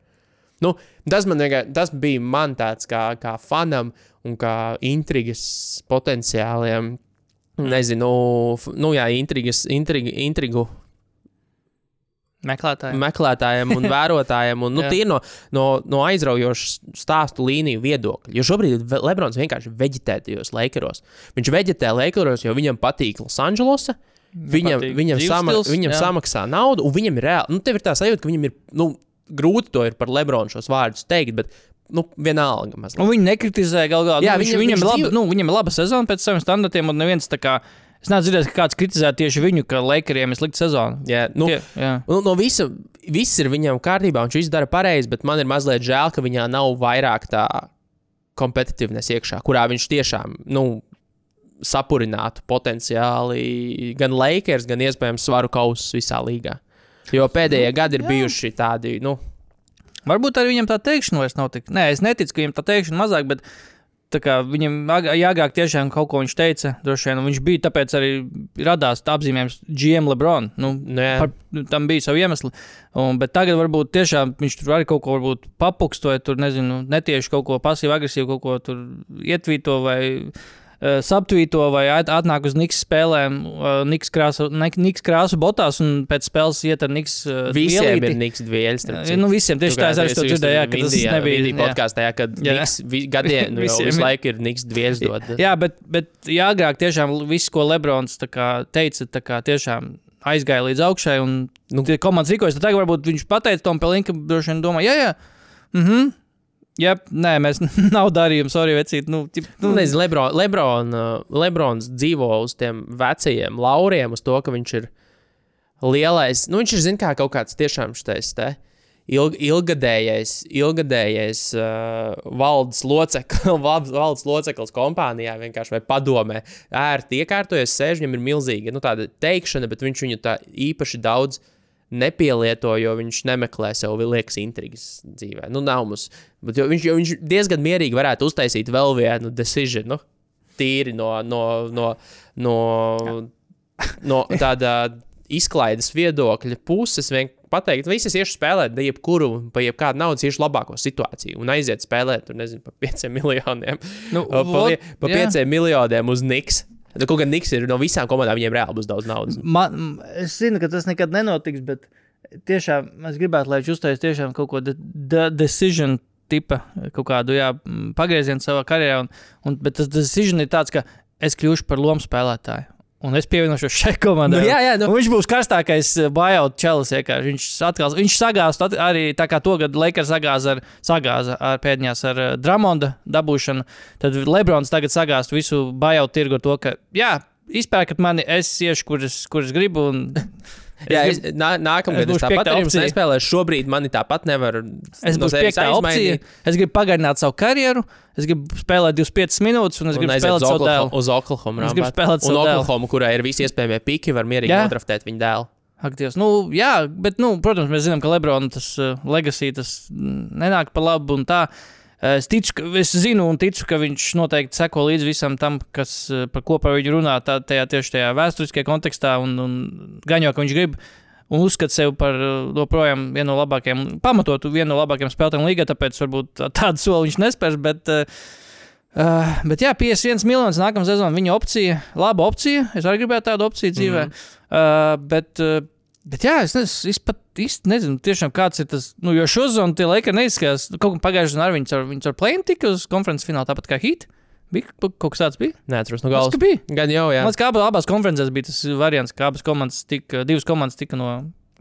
Nu, tas, man, tas bija man tāds kā, kā fanam un kā intrigas potenciāliem. Nezinu, nu jā, intrigas, intrigu, intrigu Meklētāji. meklētājiem un vērotājiem. Un, nu, tie ir no, no, no aizraujošas stāstu līniju viedokļa. Jo šobrīd Lebrons vienkārši veģetē tajos Lakeros. Viņš veģetē Lakeros, jo viņam patīk Losandželosa. Viņam, viņam, sama, viņam jā. samaksā naudu, un viņam ir reāli. Nu, tev ir tā sajūta, ka viņam ir nu, grūti to ir par Lebronu šos vārdus teikt, bet nu, vienalga. Mazliet. Un viņi nekritizē galā galā. Jā, nu, viņam- viņš, viņam, viņš ir laba, dzīvo- nu, viņam ir laba sezona pēc saviem standartiem, un neviens tā kā. Es neesmu dzirdējis, ka kāds kritizē tieši viņu, ka Lakeriem ir slikta sezona. Jā, nu, Tie, jā. Nu, no visa, viss ir viņam kārtībā, viņš viss dara pareizi, bet man ir mazliet žēl, ka viņā nav vairāk tā kompetitīvnes iekšā, kurā viņš tiešām nu, sapurinātu potenciāli gan Lakers, gan iespējams svaru kausus visā līgā. Jo pēdējie gadi ir bijuši tādi, nu, Varbūt arī viņam tā teikšana vairs nav tik. Nē, es neticu, ka viņam tā teikšana mazāk, bet viņam ag- jāgāk tiešām kaut ko viņš teica. Droši vien viņš bija, tāpēc arī radās tā apzīmējums GM Lebron. Nu, nu jā. Par, nu, tam bija savi iemesli. Un, bet tagad varbūt tiešām viņš tur arī kaut ko papukstoja, tur nezinu, netieši kaut ko pasīvi, agresīvi, kaut ko tur ietvīto vai uh, subtvīto vai at- atnāk uz Niks spēlēm, uh, Niks krāsu, Niks krāsu botās un pēc spēles iet ar Niks. Uh, Visiem vielīti. ir niks citu. Nu, visiem tieši tā, es arī to dzirdēju, jā, ka tas nebija. Vindija podkāstā, jā, kad Jā. niks gadiem nu, visu laiku ir niks dvieļs dod. Jā, bet, bet jā, agrāk tiešām viss, ko Lebrons kā teica, tā kā tiešām aizgāja līdz augšai. Un Nu. nu, komandas rīkojas. Tad tagad varbūt viņš pateica tam Pelinkam, droši vien domā, jā, jā. Mhm. Jā, nē, mēs nav darījums, arī vecīt. Nu, tip, Nu, nu, nezinu, Lebron, Lebron, uh, Lebrons dzīvo uz tiem vecajiem lauriem, uz to, ka viņš ir lielais. Nu, viņš ir, zin, kā kaut kāds tiešām šis te. Ilg, ilgadējais, ilgadējais uh, valdes, locekl, valdes, loceklis kompānijā vienkārši vai padomē. ērti iekārtojas, sēž, viņam ir milzīga nu, tāda teikšana, bet viņš viņu tā īpaši daudz nepielieto, jo viņš nemeklē sev liekas intrigas dzīvē. Nu, nav mums. Bet jo viņš, jo viņš diezgan mierīgi varētu uztaisīt vēl vienu decision. Nu, tīri no, no, no, no, no tāda izklaides viedokļa puses. Vien pateikt, visi es iešu spēlēt, da jebkuru, pa jebkādu naudas iešu labāko situāciju un aiziet spēlēt, tur nezinu, pa pieciem miljoniem. Nu, Pa, pa, pa pieciem miljoniem uz Niks. Nu, Kaut gan Niks ir no visām komandām, viņiem reāli būs daudz naudas. Man, es zinu, ka tas nekad nenotiks, bet tiešām es gribētu, lai viņš uztaisītu tiešām kaut ko de, de, decision tipa, kaut kādu jā, pagriezienu savā karjerā. Un, un, bet tas decision ir tāds, ka es kļūšu par lomu spēlētāju. Un es pievienošos šai komandai. Nu, jā, jā, nu. Un viņš būs karstākais buyout čels. vienkārši. Viņš, atkal, viņš sagāz at- arī tā kā to, kad Lakers sagāza ar, sagāza ar pēdējās ar uh, Dramonda dabūšanu. Tad Lebrons tagad sagāz visu buyout tirgu ar to, ka, jā, izpērkat mani, es iešu, kur es, kur es gribu. Un, Jā, es, gribu- nā, nākamgad es es, es tāpat piektā ar jums opcija. nespēlēšu. Šobrīd man tāpat nevar. Es no būšu piektā opcija. Es gribu pagarināt savu karjeru, es gribu spēlēt 25 minūtes, un es un gribu aiziet spēlēt uz savu dēlu. Uz Oklahoma. Es gribu spēlēt Un dēlu. Oklahoma, kurai ir visi iespējamie piki, var mierīgi Jā. nodraftēt viņa dēlu. Ak, Dievs, nu, jā, bet, nu, protams, mēs zinām, ka Lebrona tas uh, legacy tas mm, nenāk pa labu un tā. Eh, Es, ticu, ka, es zinu un ticu, ka viņš noteikti seko līdzi visam tam, kas, eh, par ko par viņu runā tā, tajā, tieši tajā vēsturiskajā kontekstā, un, un gan jau, ka viņš grib un uzskata sevi par eh, joprojām vienu no labākajiem, pamatotu vienu no labākajiem spēlētājiem līgā, tāpēc varbūt tā- tādu soli viņš nespērs. Bet, uh, bet jā, 51 miljonus nākamā sezonā viņa opcija, laba opcija. Es arī gribētu tādu opciju dzīvē. Mm. Uh, bet, uh, bet jā, es, nes, es pat īsti nezinu, tiešām kāds ir tas. Nu, jo šo sezonu tie Lakers neizskatās. Kaut kā pagājušajā gadā viņi ar, viņus ar plēnu tika uz konferences finālu, tāpat kā Heat. Bija kaut kas tāds, bija. Neatceros no Tas galvas. bija. Gan jau, jā. Man liekas, ka abās, konferencēs bija tas variants, ka abas komandas tika, divas komandas tika no.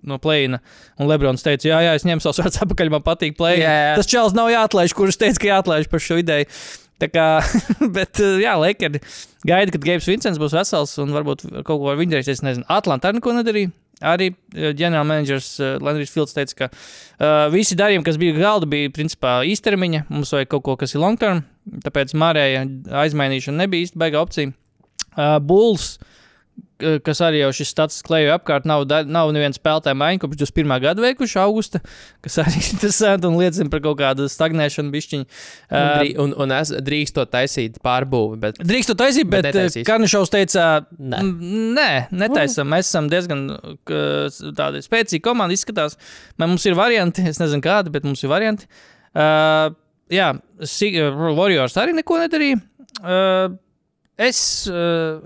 No plēna. Un Lebrons teica, jā, jā, es ņemu savus vārdus atpakaļ, man patīk plēna. Jā, jā. Tas čels nav jāatlaiž, kurš teica, ka jāatlaiž par šo ideju. Tā kā, bet, uh, jā, Lakers gaida, kad Gabs Vincents būs vesels un varbūt kaut ko ar viņu darīs. Es nezinu, Atlantā neko nedarīja. Arī ģenerālmenedžers uh, Landrijs Fields teica, ka uh, visi darījumi, kas bija galda, bija principā īstermiņa. Mums vajag kaut ko, kas ir long term. Tāpēc mārēja aizmainīšana nebija īsti baigā opcija. Uh, Bulls, k- kas arī jau šis stats klējo apkārt, nav, nav neviena spēlētāja maiņa, kopš 21. gada veikuši augusta, kas arī ir interesanti un liecina par kaut kādu stagnēšanu bišķiņu. Un, Uh, drī, un, un es drīkstu taisīt pārbūvi, bet Drīkst to taisīt, Bet bet. Karnišovs teica, Nē. "M, nē, netaisam. Mēs esam diezgan tādi spēcīgi komandi, izskatās. Mums ir varianti, es nezinu kādi, bet mums ir varianti. Uh, jā, Si- Warriors arī neko nedarīja. Uh, es. Uh,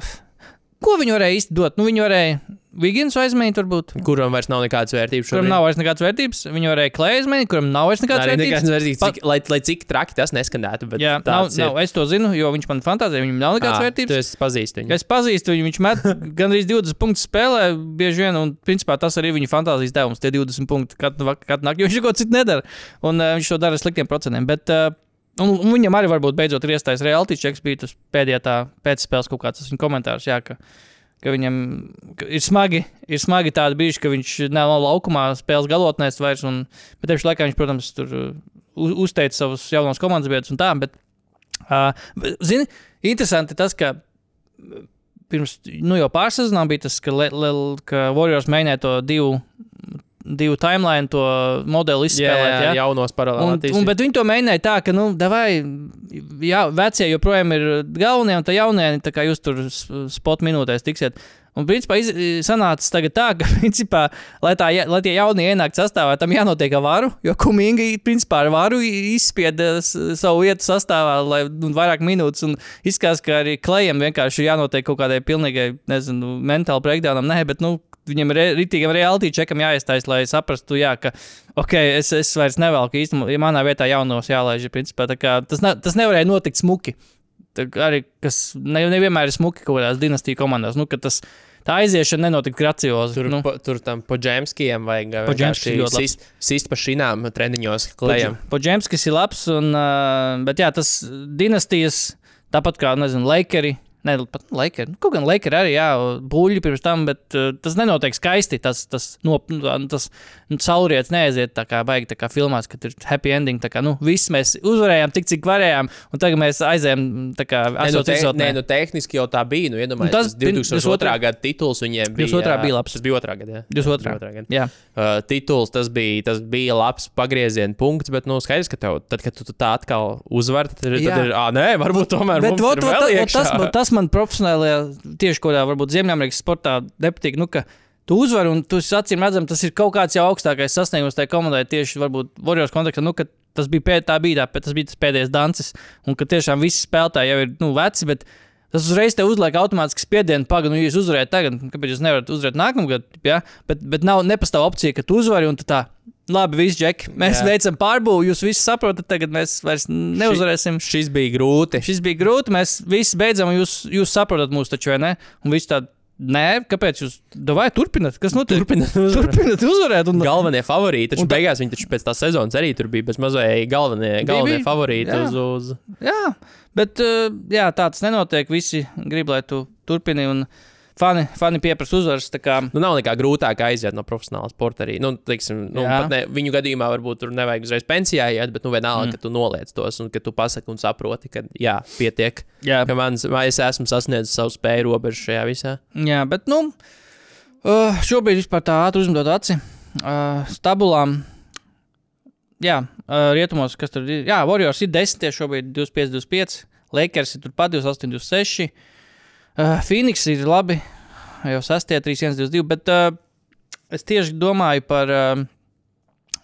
ko viņi varēja īsti dot? Nu, viņi varēja Vigins aizmainīt, varbūt. kuram vairs nav nekādas vērtības Kuram šobrīd. nav vairs nekādas vērtības. Viņi varēja Klēju aizmainīt, kuram nav vairs nekādas Arī vērtības. nekādas vērtības, Pat- cik, lai, lai cik traki tas neskanētu. Jā, nav, ir. nav, es to zinu, jo viņš man fantāzē, viņam nav nekādas Ā, vērtības. Tu esi pazīstams viņu. Es pazīstu viņu, viņš met gandrīz 20 punktus spēlē, bieži vien, un principā tas arī viņa fantāzijas devums, tie 20 punkti katru, katru nakti, jo viņš neko citu nedara. Un uh, viņš to dara ar sliktiem procentiem. Bet, uh, un, un viņam arī varbūt beidzot ir iestājis reality checks, bija tas pēdējā tā pēcspēles kaut kāds viņa komentārs. Jā, ka, ka viņam ir smagi, ir smagi tādi brīži, ka viņš nav laukumā spēles galotnēs vairs. Un, bet tieši laikā viņš, protams, tur uz- uzteica savus jaunos komandas biedrus un tā. Bet, uh, zini, interesanti tas, ka pirms nu, jau pārsezonā bija tas, ka, le, le, ka Warriors mēģināja to divu, divu timeline, to modeli Jā, izspēlēt. jā, jā. jaunos Un, paralēlus. un, bet viņi to mēģināja tā, ka, nu, davai, jā, vecie joprojām ir galvenie, un tā jaunie, tā kā jūs tur spot minūtēs tiksiet. Un, principā, sanāca tā, ka, principā, lai, tā, lai tie jaunie ienāktu sastāvā, tam jānotiek ar varu, jo Kuminga, principā, ar varu izspieda savu vietu sastāvā, lai nu, vairāk minūtes, un izskatās, ka arī klējiem vienkārši jānotiek kaut kādai pilnīgai, nezinu, mentāli breakdownam, nē, bet, nu, viņam ir rītīgam reality čekam jāiestājas, lai saprastu, jā, ka, ok, es, es vairs nevelku īstenībā, ja manā vietā jaunos jālaiž, principā, kā tas, ne, tas nevarēja notikt smuki. Tā arī, kas ne, nevienmēr ir smuki kaut kādās dinastiju komandās, nu, tas, tā aiziešana nenotika graciozi. Tur, nu, pa, tur tam džemskiem vajag labs. sist, sist pa šīm treniņos klējam. Podžemskis ir labs, un, bet jā, tas dinastijas, tāpat kā, nezinu, Lakeri, Nē, pat Lakers. Kaut gan Lakers arī, jā, buļļi pirms tam, bet uh, tas nenotiek skaisti. Tas, tas, no, tas nu, saulrietis neaiziet tā kā baigi, tā kā filmās, kad ir happy ending. Kā, nu, viss mēs uzvarējām tik, cik varējām, un tagad mēs aizējām, tā kā, Nē, nu, esot te, izotnē. nē, nu, tehniski jau tā bija. Nu, Nu, tas tas bin- 2002. 22. gada tituls viņiem bija. 22. jā, bija labs. Tas bija otrā gada. jā. 22. Tas bija otrā gada. Jā, Uh, tituls tas bija, tas bija labs pagrieziena punkts, bet, nu, skaidrs, ka tev, tad, kad tu, tu tā atkal uzvari, tad, tad ir, ah, nē, varbūt tomēr Bet vot, vot, vot tas, tas man profesionālajā, tieši kādā varbūt Ziemeļamerikas sportā nepatīk. Nu, ka tu uzvari un tu acīm redzams, tas ir kaut kāds jau augstākais sasniegums tajā komandai tieši varbūt Warriors kontekstā. Nu, tas bija, pēd, bija tā, tas bija tas pēdējais dancis, un ka tiešām visi spēlētāji jau ir nu, veci. Bet, Tas uzreiz te uzliek automātiski spiedienu, pagaidi, nu, jūs uzvarējat tagad, kāpēc jūs nevarat uzvarēt nākamgad? Ja? Bet, bet nav nepastāv opcija, ka tu uzvari un tā. Labi, viss, Džek. Mēs Jā. veicam pārbūvi, jūs visi saprotat, tagad mēs vairs neuzvarēsim. Šis bija grūti. Šis bija grūti. Mēs visi beidzam, un jūs, jūs saprotat mūsu taču, vai ne? Un viss tādi, nē, kāpēc jūs vai turpināt? Kas notiek? Turpināt uzvarēt. Turpināt uzvarēt. Un, Galvenie favorīti. Taču Un beigās viņi taču pēc tās sezonas arī tur bija bezmazliet galvenie, galvenie bija. favorīti Jā. uz, uz. jā, bet uh, jā, tā tas nenotiek. Visi grib, lai tu turpini. Un fani, fani pieprasa uzvaras. kā- Nu, nav nekā grūtāka aiziet no profesionāla sporta arī. Nu, teiksim, nu, ne, viņu gadījumā varbūt tur nevajag uzreiz pensijā iet, bet nu, vienalga, mm. ka tu noliec tos un ka tu pasaki un saproti, ka jā, pietiek. Jā, Ka mans, es esmu sasniedzis savu spēju robežu šajā visā. jā, bet nu, uh, šobrīd vispār tā ātri uzmedot aci. Uh, stabulām. Jā, uh, rietumos, kas tur ir. Jā, Warriors ir 10, šobrīd 25, 25. Lakers ir turpat 28, 26. Uh, Phoenix ir labi, jau 6, 3, 1, 2, 2. Bet uh, es tieši domāju par. Uh,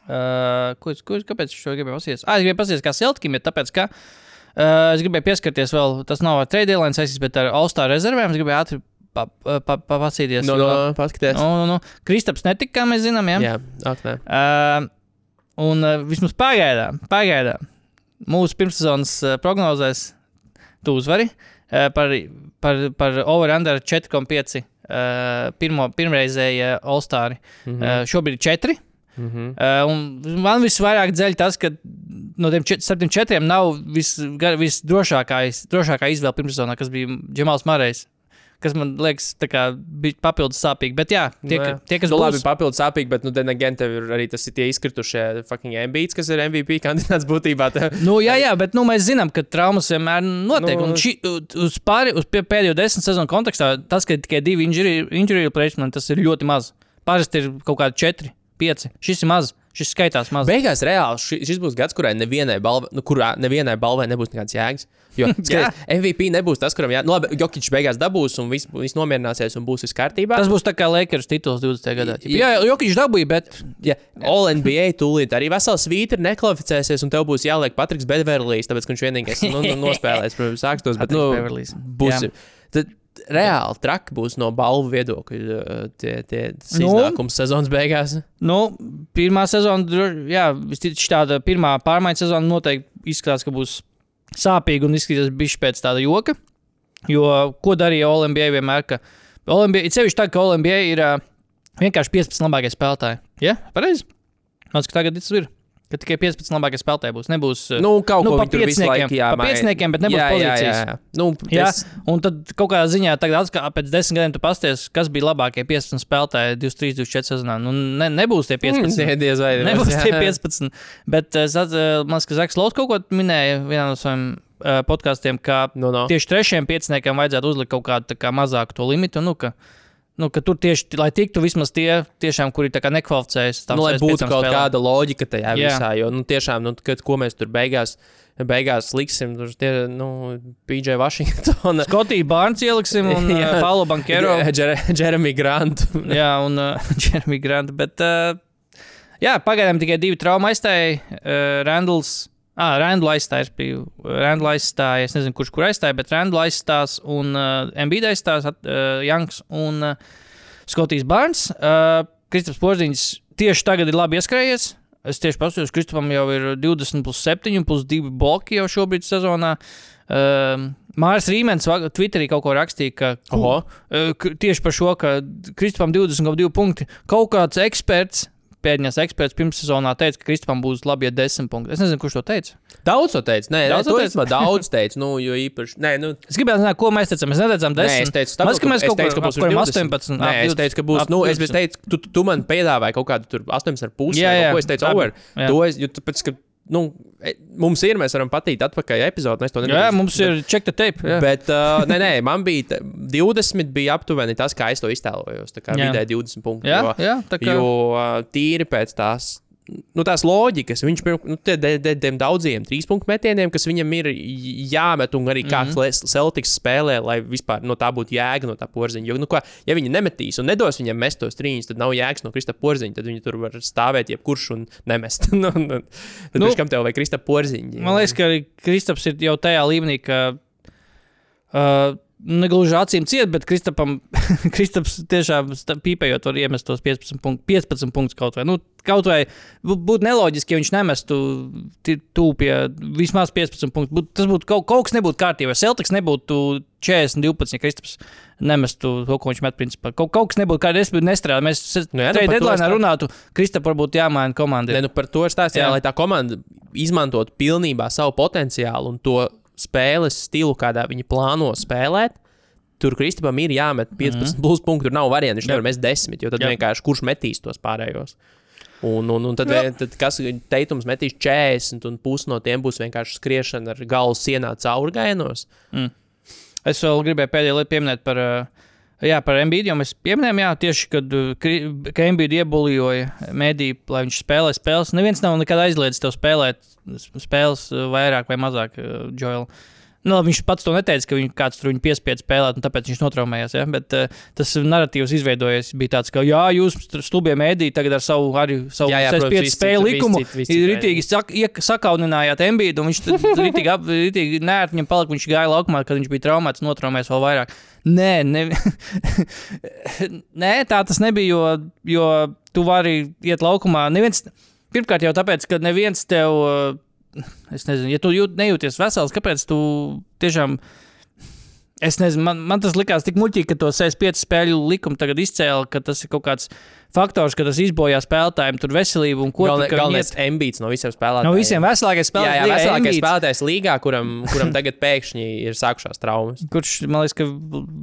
uh, ko, ko, kāpēc es šo gribēju pasīties? Ah, es gribēju pasīties, kā Celtikim ir, tāpēc, ka uh, es gribēju pieskarties vēl, tas nav ar trade deadline saistīts, bet ar All-Star rezervēm. Es gribēju ātri pa, pa, pa, pa, pasīties. No, jo- no, paskaties. Nu, nu, nu. Kristaps netika, kā mēs zinām. Ja? Jā, ak, nē. Uh, un uh, vismaz pagaidām, pagaidām mūsu pirmssezonas uh, prognozēs tu uzvari uh, par, par, par over-under 4,5. Uh, pirmo, pirmreizēji uh, All-Star. Mm Mhm. -hmm. uh, šobrīd ir 4. Mm -hmm. Uh, man visvairāk dzeļ tas, ka no tiem čet, starp tiem četriem nav vis, gar- visdrošākā iz- drošākā izvēle pirmssezonā, kas bija Džemals Marais. Kas man liekas, tā kā bija papildus sāpīgi. Bet jā, tie, Nē. ka, tie kas nu, labi, būs, papildus sāpīgi, bet, nu, then again, tev ir arī tas ir tie izkritušie fucking ambīts, kas ir MVP kandidāts būtībā. Tev... Nu, jā, jā, bet nu, mēs zinām, ka traumas vienmēr notiek. Nu, Nu, ši, uz, pāri, uz pēdējo desmit sezonu kontekstā tas, ka tikai divi injury injury replacement, tas ir ļoti maz. Parasti ir kaut kādi četri, pieci. Šis ir maz. Šis skaitās maz. Beigās reāli ši, šis būs gads, kurai nevienai balvai, nu, kurā nevienai balvai nebūs nekāds jēgas. Jo Jā. skaties, MVP nebūs tas, kuram jā, nu, labi, Jokic beigās dabūs un viss, viss nomierināsies un būs viss kārtībā. Tas būs tā kā Lakers tituls 20. gadā. Jā, jā Jokic dabūja, bet Ja All NBA tūlīt arī vesels svītri nekvalificēsies, un tev būs jāliek Patriks Bedverlijs, tāpēc, ka viņš vienīgais nu, nu, nospēlēs, protams, sākstos. Bet, nu, būs. Jā. Tad reāli traki būs no balvu viedokļa tie, tie Nu? iznākums sezonas beigās. nu, pirmā sezona, jā, tāda pirmā pārmaiņu sezona noteikti izskatās, ka būs sāpīga un izskatās bišķi pēc tāda joka. Jo ko darīja Olimpija vienmēr? Ka Olimpija, it sevišķi tā, ka Olimpija ir vienkārši 15 labākie spēlētāji. Jā, ja? pareizi. Man liekas, ka tagad tas ir. Ka tikai 15 labākie spēlētāji būs. Nebūs, uh, Nu, kaut Nu, ko pa tur visu laiku pa jāmaina. piecniekiem, bet nebūs jā, jā, pozīcijas. jā, jā. Nu, Jā, es, un tad kaut kādā ziņā, tagad, atskā, pēc desmit gadiem, tu pasties, kas bija labākie 15 spēlētāji 23, 24 sezonā. Nu, ne, nebūs tie 15. Mm, diez vai Nebūs jā. tie 15. Bet es atceros, ka Zaks Lots kaut ko minēja vienā no saviem podkāstiem, ka Nu, no. tieši trešajam pieciniekam vajadzētu uzlikt kaut kādu kā, mazāku to limitu. Nu, ka, nu, tur tieši, lai tiktu vismaz tie, tiešām, kuri nekvalificējas. Nu, lai 65 būtu kaut spēlēm. kāda loģika tajā Jā. visā. Jo, nu, tiešām, nu, kad, ko mēs tur beigās, beigās liksim, tur tie, nu, PJ Washington, Skotiju Bārns ieliksim un Jā. uh, Paulo Bankero. Jer Jeremy Grant. jā, un uh, Jeremy Grant. Bet, uh, jā, pagaidām tikai divi trauma aizstāja. Uh, Randls. Ah, Randla aizstājas. Randla aizstāja. Es nezinu, kurš kur aizstāja, bet Randla aizstās un uh, MBD aizstās uh, Janks un uh, Skotijas Bārns. Uh, Kristaps Porziņš tieši tagad ir labi ieskrējies. Es tieši paskatījos, ka Kristupam jau ir 20 plus 7 plus 2 bloki jau šobrīd sezonā. Uh, Mārcis Rīmens Twitterī kaut ko rakstīja, ka Oho. Uh, tieši par šo, ka Kristupam 20,2 punkti. Kaut kāds eksperts pēdējais eksperts pirmssezonā teica, ka Kristupam būs labi, ja 10 punkti. Es nezinu, kurš to teica. Daudz to teicu. Nē, Daudz to teicu. Daudz teicu. Nu, jo īpaši. Nē, nu, Es gribēju zināt, ko mēs teicām. Mēs neteicām 10. Nē, es teicu, Maz, ka mēs kaut teicu, kur ka būs apmēram 18. 18. Nē, es 20, teicu, ka būs. ap Nu, es 20. teicu, tu, tu man piedāvāji kaut kādu tur 18,5. Jā, jā, Ko es teicu, over. jā. To es, jo tāpēc, ka, nu, e, mums ir, mēs varam patīt atpakaļ to Jā, mums ir check the tape. Jā. Bet, uh, nē, nē, man bija ta- 20, bija aptuveni tas, kā es to iztēlojos. Tā kā Jā. vidēji 20 punkti. Jā, jo, jā, tā kā- jo tīri pēc tās. Nu, tās loģikas, viņš nu, tie- de- de- tiem daudziem trīs punktu metieniem, kas viņam ir jāmet, un arī kā mm. -hmm. Celtics spēlē, lai vispār no tā būtu jēga no tā porziņa. Jo, nu, kā, ja viņi nemetīs un nedos viņam mest tos trījus, tad nav jēgas no Krista porziņa. Tad viņi tur var stāvēt jebkurš un nemest. nu, nu, tad Nu, kam tev vajag Krista porziņa? Man liekas, ka Kristaps ir jau tajā līmenī, ka uh, negluži acīm ciet, bet Kristapam, Kristaps tiešām pīpējot, var iemest tos 15, punkt, 15 punktus kaut vai. Nu, kaut vai bū- būtu neloģiski, ja viņš nemestu tuvu pie vismaz 15 punktu. Būt, tas būtu kaut, kaut kas nebūtu kārtībā. Celtics nebūtu 40, 12, ja Kristaps nemestu to, ko viņš met. Principā. Kaut, kaut kas nebūtu kārtībā. Es būtu nestrādājis. Mēs Nu jā, nu deadline runātu, Kristapam varbūt jāmaina komanda. Ne, nu par to ir Jā. lai tā komanda izmantotu pilnībā savu potenciālu un to spēles stilu, kādā viņi plāno spēlēt. Tur Kristupam ir jāmet 15 mm. plus punktu. Tur nav variantu. Viņš Jā. nevar mest 10, jo tad Jā. vienkārši kurš metīs tos pārējos. Un, un, un tad, Jā. tad kas teikums metīs 40, un pusi no tiem būs vienkārši skriešana ar galvu sienā cauri gainos. Es vēl gribēju pēdējo lietu pieminēt par, uh, jā, par MBD, jo mēs pieminējām, jā, tieši kad uh, ka MBD iebuļoja mediju, lai viņš spēlē spēles. Neviens nav nekad aizliedzis tev spēlēt spēles uh, vairāk vai mazāk, uh, Joel. Nu, viņš pats to neteica, ka viņu kāds tur viņu piespiedu spēlēt, un tāpēc viņš notraumējās. Ja? Bet uh, tas narratīvs izveidojies. Bija tāds, ka, jā, jūs stulbie mēdī tagad ar savu, arī savu Jā, jā, protams, PS5 visi spēļu likumu ritīgi sak, sakauninājāt Embīdu, un viņš tad ritīgi, ap- ritīgi nērti viņam palika, viņš gāja laukumā, kad viņš bija traumēts, notraumēs vēl vairāk. Nē, ne, Nē tā tas nebija, jo, jo tu vari iet laukumā. Neviens, pirmkārt, jau tāpēc, ka neviens tev, es nezinu, ja tu jūt, nejūties vesels, kāpēc tu tiešām. Es nezinu, man, man tas likās tik muļķīgi, ka to 65 spēļu likumu tagad izcēla, ka tas ir kaut kāds faktors, ka tas izbojā spēlētājiem tur veselību un ko Galvenais, tur galvenais ambīts no visiem spēlētājiem. No visiem veselākais Jā, spēlētājs. jā līgā veselākais spēlētājs līgā, kuram, kuram tagad pēkšņi ir sākušās traumas. Kurš, man liekas, ka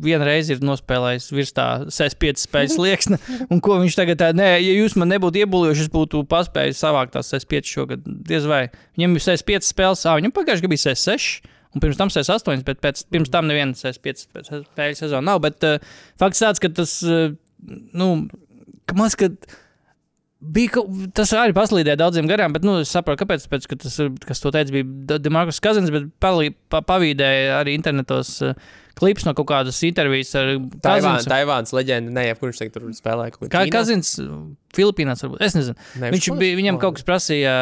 vienreiz ir nospēlējis virs tā 65 spēļu slieksne. Un ko viņš tagad tā, nē, ja jūs man nebūtu iebūvējuši, es būtu paspējis savākt tās 65 šogad. Diez vai. Viņam ir 65 spēles, ah, viņam pagājušajā gadā bija 66. Un pirms tam 68, bet pēc, pirms tam neviena 65 spēļu sezona nav. Bet uh, fakts tāds, ka tas, uh, nu, ka liekas, ka bija tas arī paslīdēja daudziem garām, bet nu, es saprotu, kāpēc. Pēc, ka tas, kas to teica, bija Demarkus Kazins, bet palī, pa, pavīdēja arī internetos uh, klips no kaut kādas intervijas ar Taivāns, Kazinsu. Taivāns leģenda, ne, kurš tagad tur spēlē kaut ko Kā Ķīnā? Kazins, Filipīnās, varbūt. Es nezinu. Ne, Viņš bija, viņam kaut kas prasīja,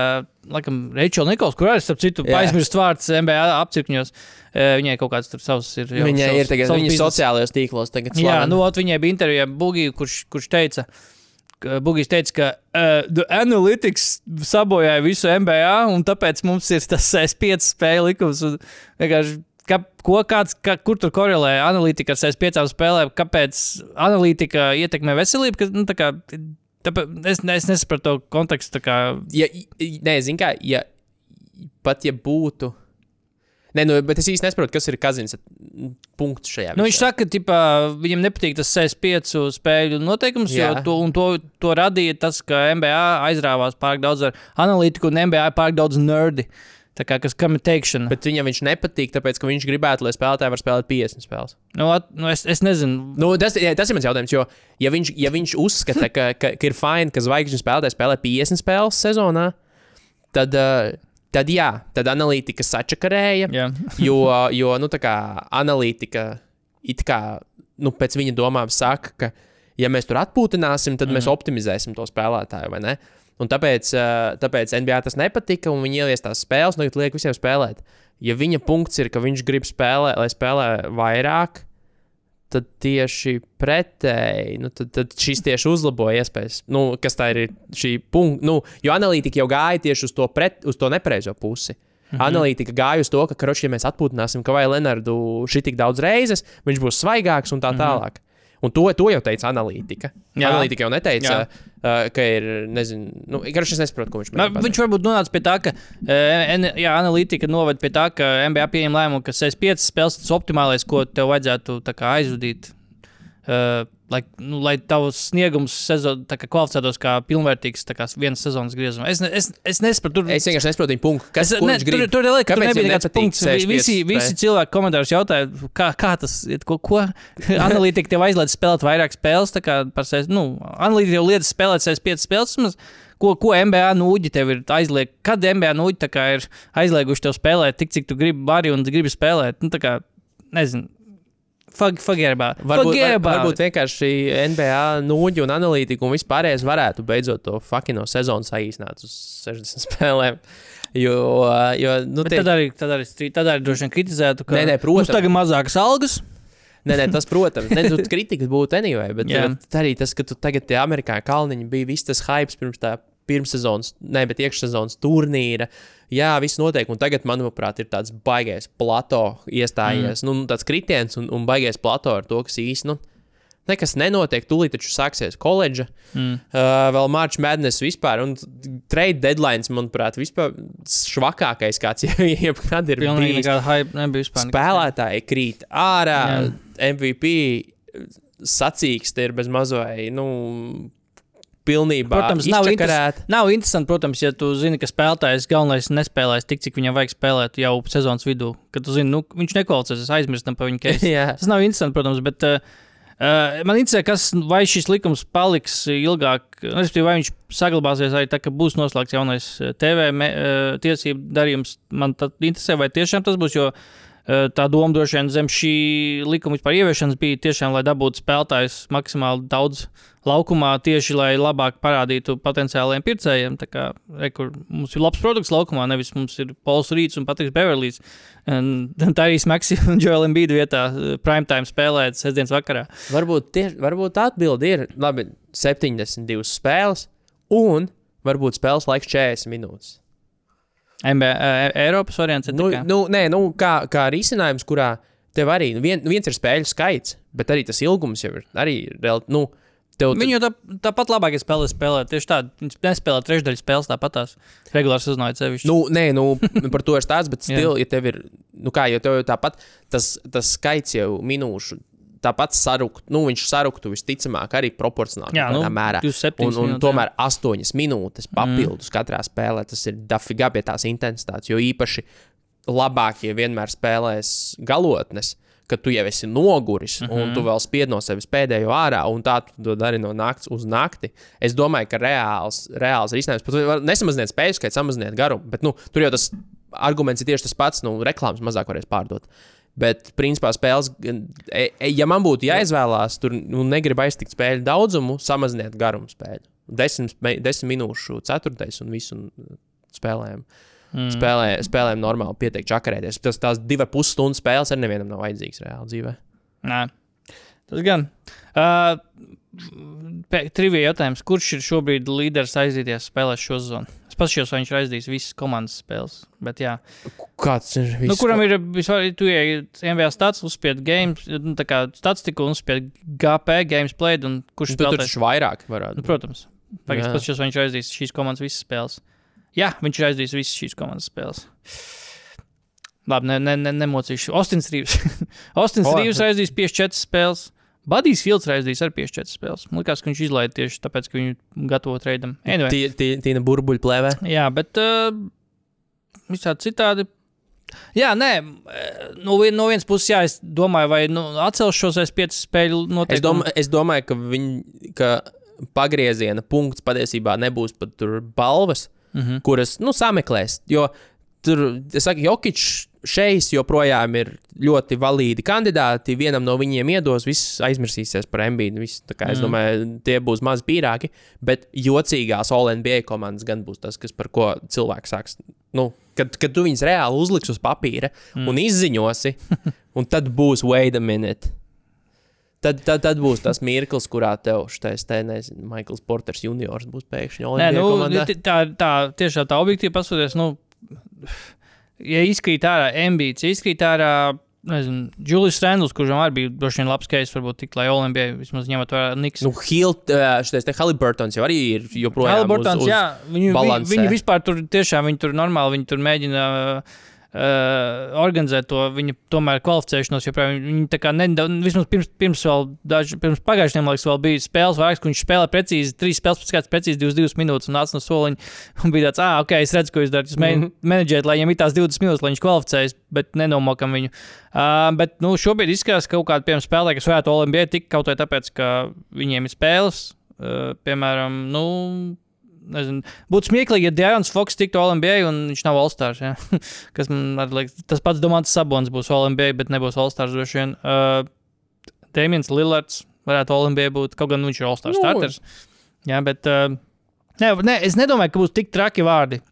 laikam, Reičela Nikols, kur arī, starp citu, Jā. aizmirst vārds NBA apcirkņos. Eh, Viņai kaut kāds tur savs ir. jau Viņai savs- ir tagad, savs viņa bizness. sociālajos tīklos tagad Jā, slavena. nu, ot, viņai bija intervija Bugiju, kurš, kurš teica, ka Bugijs teica, ka uh, The Analytics sabojāja visu NBA, un tāpēc mums ir tas S5 spēļu likums. Ka, ko, kāds, ka, kur tur korelē analītika ar 65 spēlēm? Kāpēc analītika ietekmē veselību? Ka, nu, tā kā, tāpēc, es, es nesapratu to kontekstu. Kā, Ja, nē, zinu, kā, ja pat ja būtu. Nē, nu, bet es īsti nesaprotu, kas ir Kazins punkts šajā. Nu, viņš saka, ka viņam nepatīk tas 65 spēļu noteikums, jo Jā. to, un to, to radīja tas, ka NBA aizrāvās pārāk daudz ar analītiku un NBA pārāk daudz nerdi. Tā kā kas kam ir teikšana. Bet, viņam viņš nepatīk, tāpēc ka viņš gribētu, lai spēlētāji var spēlēt 50 spēles. nu, at, nu, es, es nezinu. Nu, tas, jā, tas ir mans jautājums. Jo, ja viņš, ja viņš uzskata, ka, ka, ka ir fini, ka zvaigžņu spēlētāji spēlē 50 spēles sezonā, tad, uh, tad jā, tad analītika sačakarēja. Jā. jo, jo nu, tā kā analītika it kā nu, pēc viņa domām saka, ka, ja mēs tur atpūtināsim, tad mm. mēs optimizēsim to spēlētāju, vai ne? Un tāpēc, tāpēc NBA tas nepatika, un viņi ievies tās spēles, tagad liek visiem spēlēt. Ja viņa punkts ir, ka viņš grib spēlēt, lai spēlē vairāk, tad tieši pretēji, nu, tad, tad šis tieši uzlaboja iespējas. Nu, kas tā ir šī punkta? Nu, jo analītika jau gāja tieši uz to, pret, uz to nepareizo pusi. Mm -hmm. Analītika gāja uz to, ka, karoči, ja mēs atpūtināsim Kavai Lenardu šī tik daudz reizes, viņš būs svaigāks un tā tālāk. Un to, to jau teica analītika. Jā. Analītika jau neteica, Jā. Uh, ka ir, nezinu, nu, garš es nesaprotu, ko viņš Ma- mēģina. Viņš varbūt nonāca pie tā, ka N- jā, analītika noved pie tā, ka NBA pieņem lēmumu, ka 65 spēles tas optimālais, ko tev vajadzētu kā aizvadīt. Uh, lai, nu, lai tavs sniegums sezon, kā kvalificētos kā pilnvērtīgs tā kā vienas sezonas griezums. Es, ne, es, es nesaprotu, tur Es vienkārši nesaprotu viņa punktu. Kas, Es, ne, tur, tur, tur, tur nebija nekāds punkts. 65 Visi, visi spēle? cilvēki komentāros jautāja, kā, kā tas iet, ko, ko analītika tev aizliedz spēlēt vairāk spēles. tā kā Par sevi, nu, analītika tev liedz spēlēt 65 spēles. Ko, ko MBA nūģi tev ir aizliegts? Kad MBA nūģi ir aizlieguši tev spēlēt tik, cik tu gribi, vari un gribi spēlēt? Nu, tā kā, nezinu, it. Varbūt, Forget var, varbūt vienkārši NBA nūģi un analītika un vispārējais varētu beidzot to fucking no sezonas saīsināt uz 60 spēlēm. Jo, jo nu, Bet tie, tad arī, tad arī, tad arī droši vien kritizētu, ka Nē, nē, protams. tagad mazākas algas. Nē, nē, tas, protams, ne, tu kritikas būtu anyway, bet, bet arī tas, ka tu tagad tie amerikāņu kalniņi bija viss tas hype pirms tā pirmssezonas, ne, bet iekšsezonas turnīra. Jā, viss notiek, un tagad, manuprāt, ir tāds baigais plato iestājies, mm. nu, tāds kritiens un, un baigais plato ar to, kas īsti, nu, nekas nenotiek, tūlīt taču sāksies koledža, mm. uh, vēl March Madness vispār, un trade deadlines, manuprāt, vispār švakākais, kāds jebkad ir Pilnīgi bijis nekāda hype nebija vispār. spēlētāji krīt ārā. Jā. MVP sacīksts ir bez mazai, nu, pilnībā Protams, nav, interes, nav interesanti, protams, ja tu zini, ka spēlētājs galvenais nespēlēs tik, cik viņam vajag spēlēt jau sezonas vidū. Kad tu zini, nu, viņš nekvalificēsies, aizmirstam par viņu keisu. Tas nav interesanti, protams, bet uh, man interesē, kas, vai šis likums paliks ilgāk, respektīvi, vai viņš saglabāsies arī tā, būs noslēgts jaunais eh, TV me, uh, tiesību darījums. Man tad interesē, vai tiešām tas būs, jo uh, tā doma droši vien zem šī likuma vispār ieviešanas bija tiešām, lai dabūtu spēlētājus maksimāli daudz laukumā, tieši lai labāk parādītu potenciālajiem pircējiem. Tā kā re, mums ir labs produkts laukumā, nevis mums ir Pols Rīts un Patriks Beverlijs. Un Tā arī Maksija un Joel Embiid vietā primetime spēlēt sestdienas vakarā. Varbūt, tie, varbūt atbildi ir labi, 72 spēles, un varbūt spēles laiks 40 minūtes. NBA, eh, Eiropas variants ir Nu, kā- nu, nē, nu, kā, kā risinājums, kurā tev arī nu, vien, viens ir spēļu skaits, bet arī tas ilgums jau ir arī nu, tev, Viņi jau tā, tāpat labāk ir spēlēt, spēlēt. Tieši tādu viņi nespēlē trešdaļu spēles tāpat tās regulāri sezonā sevišķi. Nu, nē, nu, par to ir stāsts, bet stil, ja tev ir, nu kā, jo tev jau tāpat tas, tas skaits jau minūšu, tāpat sarukt, nu, viņš saruktu visticamāk arī proporcionāli Jā, nu, mērā. 27 Un, un minūtes, tomēr 8 minūtes papildus mm. katrā spēlē, tas ir dafigā pie tās intensitātes, jo īpaši labākie vienmēr spēlēs galotnes. Kad tu jau esi noguris, mm -hmm. un tu vēl spied no sevis pēdējo ārā, un tā tu dari no naktas uz nakti. Es domāju, ka reāls, reāls risinājums pat nesamaziniet spēju skaitu, samaziniet garumu. Bet nu, tur jau tas arguments ir tieši tas pats, nu, reklāmas mazāk varēs pārdot. Bet, principā, spēles, e- e- ja man būtu jāizvēlās, tur nu, negribu aiztikt spēļu daudzumu, samaziniet garumu spēļu. Desmit, desmit minūšu ceturtais un visu un spēlēm. Mm. Spēlē, spēlēm normāli pietiek čakarēties. Tas tās divas pusstundas spēles arī nevienam nav vajadzīgas reāli dzīvē. Nē, tas gan. Uh, Trivija jautājums, kurš ir šobrīd līderis aizīties spēlēt šo zonu? Es paskatos, vai viņš ir aizdījis visas komandas spēles. Bet, jā, Kāds ir nu, viss? kuram ir vispār, tu ej MVA stats, uzspied games, nu, tā kā statistiku, un uzspied GP, games played, un kurš Nu, Tur taču vairāk varētu. Nu, protams. Tagad es paskatos, vai viņš ir aizdījis šīs komandas visas spēles. Jā, viņš ir aizdījis visas šīs komandas spēles. Labi, ne, ne, ne, nemocīšu. Ostins Rīvs. Ostins. Rīvs aizdīs 54 spēles. Badijs Fields ir aizdījis arī 54 spēles. Man liekas, ka viņš izlaiž tieši tāpēc, ka viņu gatavo treidam. Anyway, Tī- tī- Tīna burbuļu plēvē. jā, bet uh, visādi citādi. Jā, nē, eh, no, vien, no vienas puses, jā, es domāju, vai nu, atcelšu šos S5 spēļu Es, noteikumus. domā, es domāju, ka, viņi, ka pagrieziena punkts patiesībā nebūs pat tur balvas, mm. -hmm. kuras nu, sameklēs. Jo tur, es saku, Jokic šeit joprojām ir ļoti valīdi kandidāti. Vienam no viņiem iedos, viss aizmirsīsies par kā, es Mm. domāju, tie būs maz pīrāki, bet jocīgās OLNBA komandas gan būs tas, kas par ko cilvēks sāks. Nu, kad, kad tu viņus reāli uzliks uz papīra mm. un izziņosi, un tad būs, wait a minute. Tad, tad, tad būs tas mirklis, kurā tev šis te, nezinu, Maikls Porters juniors būs pēkšņi Nē, nu, komandā. tā, tā tiešām tā objektīvi paskatoties, nu, ja izkrīt ārā ambīcija, izkrīt ārā nezinu, Julius Randls, kurš arī bija droši vien labs case, varbūt tik, lai Olimpijai vismaz ņemot vērā Niks. Nu, Hilt, šis te Haliburtons jau arī ir joprojām. Haliburtons, jā, viņu, viņi, viņi vispār tur tiešām, viņi tur normāli, viņi tur mēģina uh, organizēt to viņa tomēr kvalificēšanos, viņi, viņi tā kā nedaudz, vismaz pirms, pirms daži, pirms pagājušajiem, liekas, vēl bija spēles vairākas, kur viņš spēlē precīzi, trīs spēles pēc kāds precīzi 22 minūtes un nāca no soliņa un bija tāds, ah, ok, es redzu, ko jūs darat, jūs mm -hmm. menedžēt, lai viņam ir tās 20 minūtes, lai viņš kvalificējas, bet nenomokam viņu. Uh, bet, nu, šobrīd izskatās, ka kaut kādi, piemēram, spēlētāji, kas varētu Olimpijai tikt kaut vai tāpēc, ka viņiem ir spēles, uh, piemēram, nu, nezinu, būtu smieklīgi, ja Dārns Foks tiktu Olimpijai un viņš nav All-Stars. Ja? Kas man liekas, tas pats Domāns Sabons būs Olimpijai, bet nebūs All-Stars droši vien. Uh, Dēmons Lillards varētu Olimpijai būt, kaut gan viņš ir All-Stars Nu. starters. Jā, bet uh, ne, ne, es nedomāju, ka būs tik traki vārdi.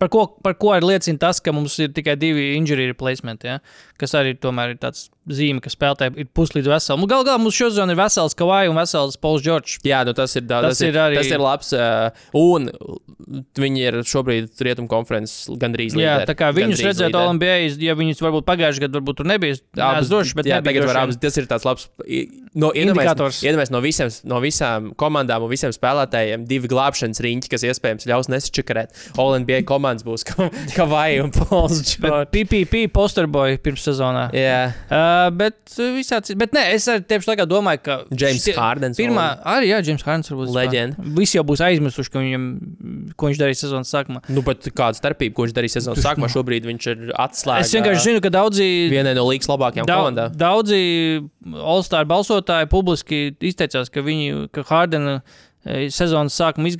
Par ko, par ko arī liecina tas, ka mums ir tikai divi injury replacementi, ja? Kas arī tomēr ir tāds zīme, ka spēlētāji ir puslīdz veseli. Galu galā mums šodien ir vesels Kavai un vesels Pols Čorčs. Jā, nu tas ir, da, Tas tas, ir, arī- tas ir labs. Uh, un viņi ir šobrīd Rietumu konferences gandrīz Jā, līderi, tā kā viņus redzēt līderi. Olimpijai, ja viņus varbūt pagājušajā gadā varbūt tur nebija. Abas- droši, bet jā, tagad var abas. Tas ir tāds labs. No, Indikators. Iedomājies no, visiem, no visām komandām un visiem spēlētājiem divi glābšanas riņķi, kas iespējams ļaus nesačakarēt. OLNBA komandas būs Kavai un Pols. Bet PPP posterboy pirms sezonā. Jā, Uh, bet uh, visāds, bet nē, es arī tieši tagad domāju, ka. Šitie- Hardens Pirmā, arī, jā, James Hardens varbūt. Leģenda. Visi jau būs aizmirsuši, ka viņam, ko viņš darīja sezonas sākumā. nu, bet kāda starpība, ko viņš darīs sezonas sākumā, šobrīd viņš ir atslēgts. Es vienkārši zinu, ka daudzi. vienai no līgas labākajām Dau- komandām. Daudzi All-Star balsotāji publiski izteicās, ka viņi, ka Hardena eh, sezonas sākuma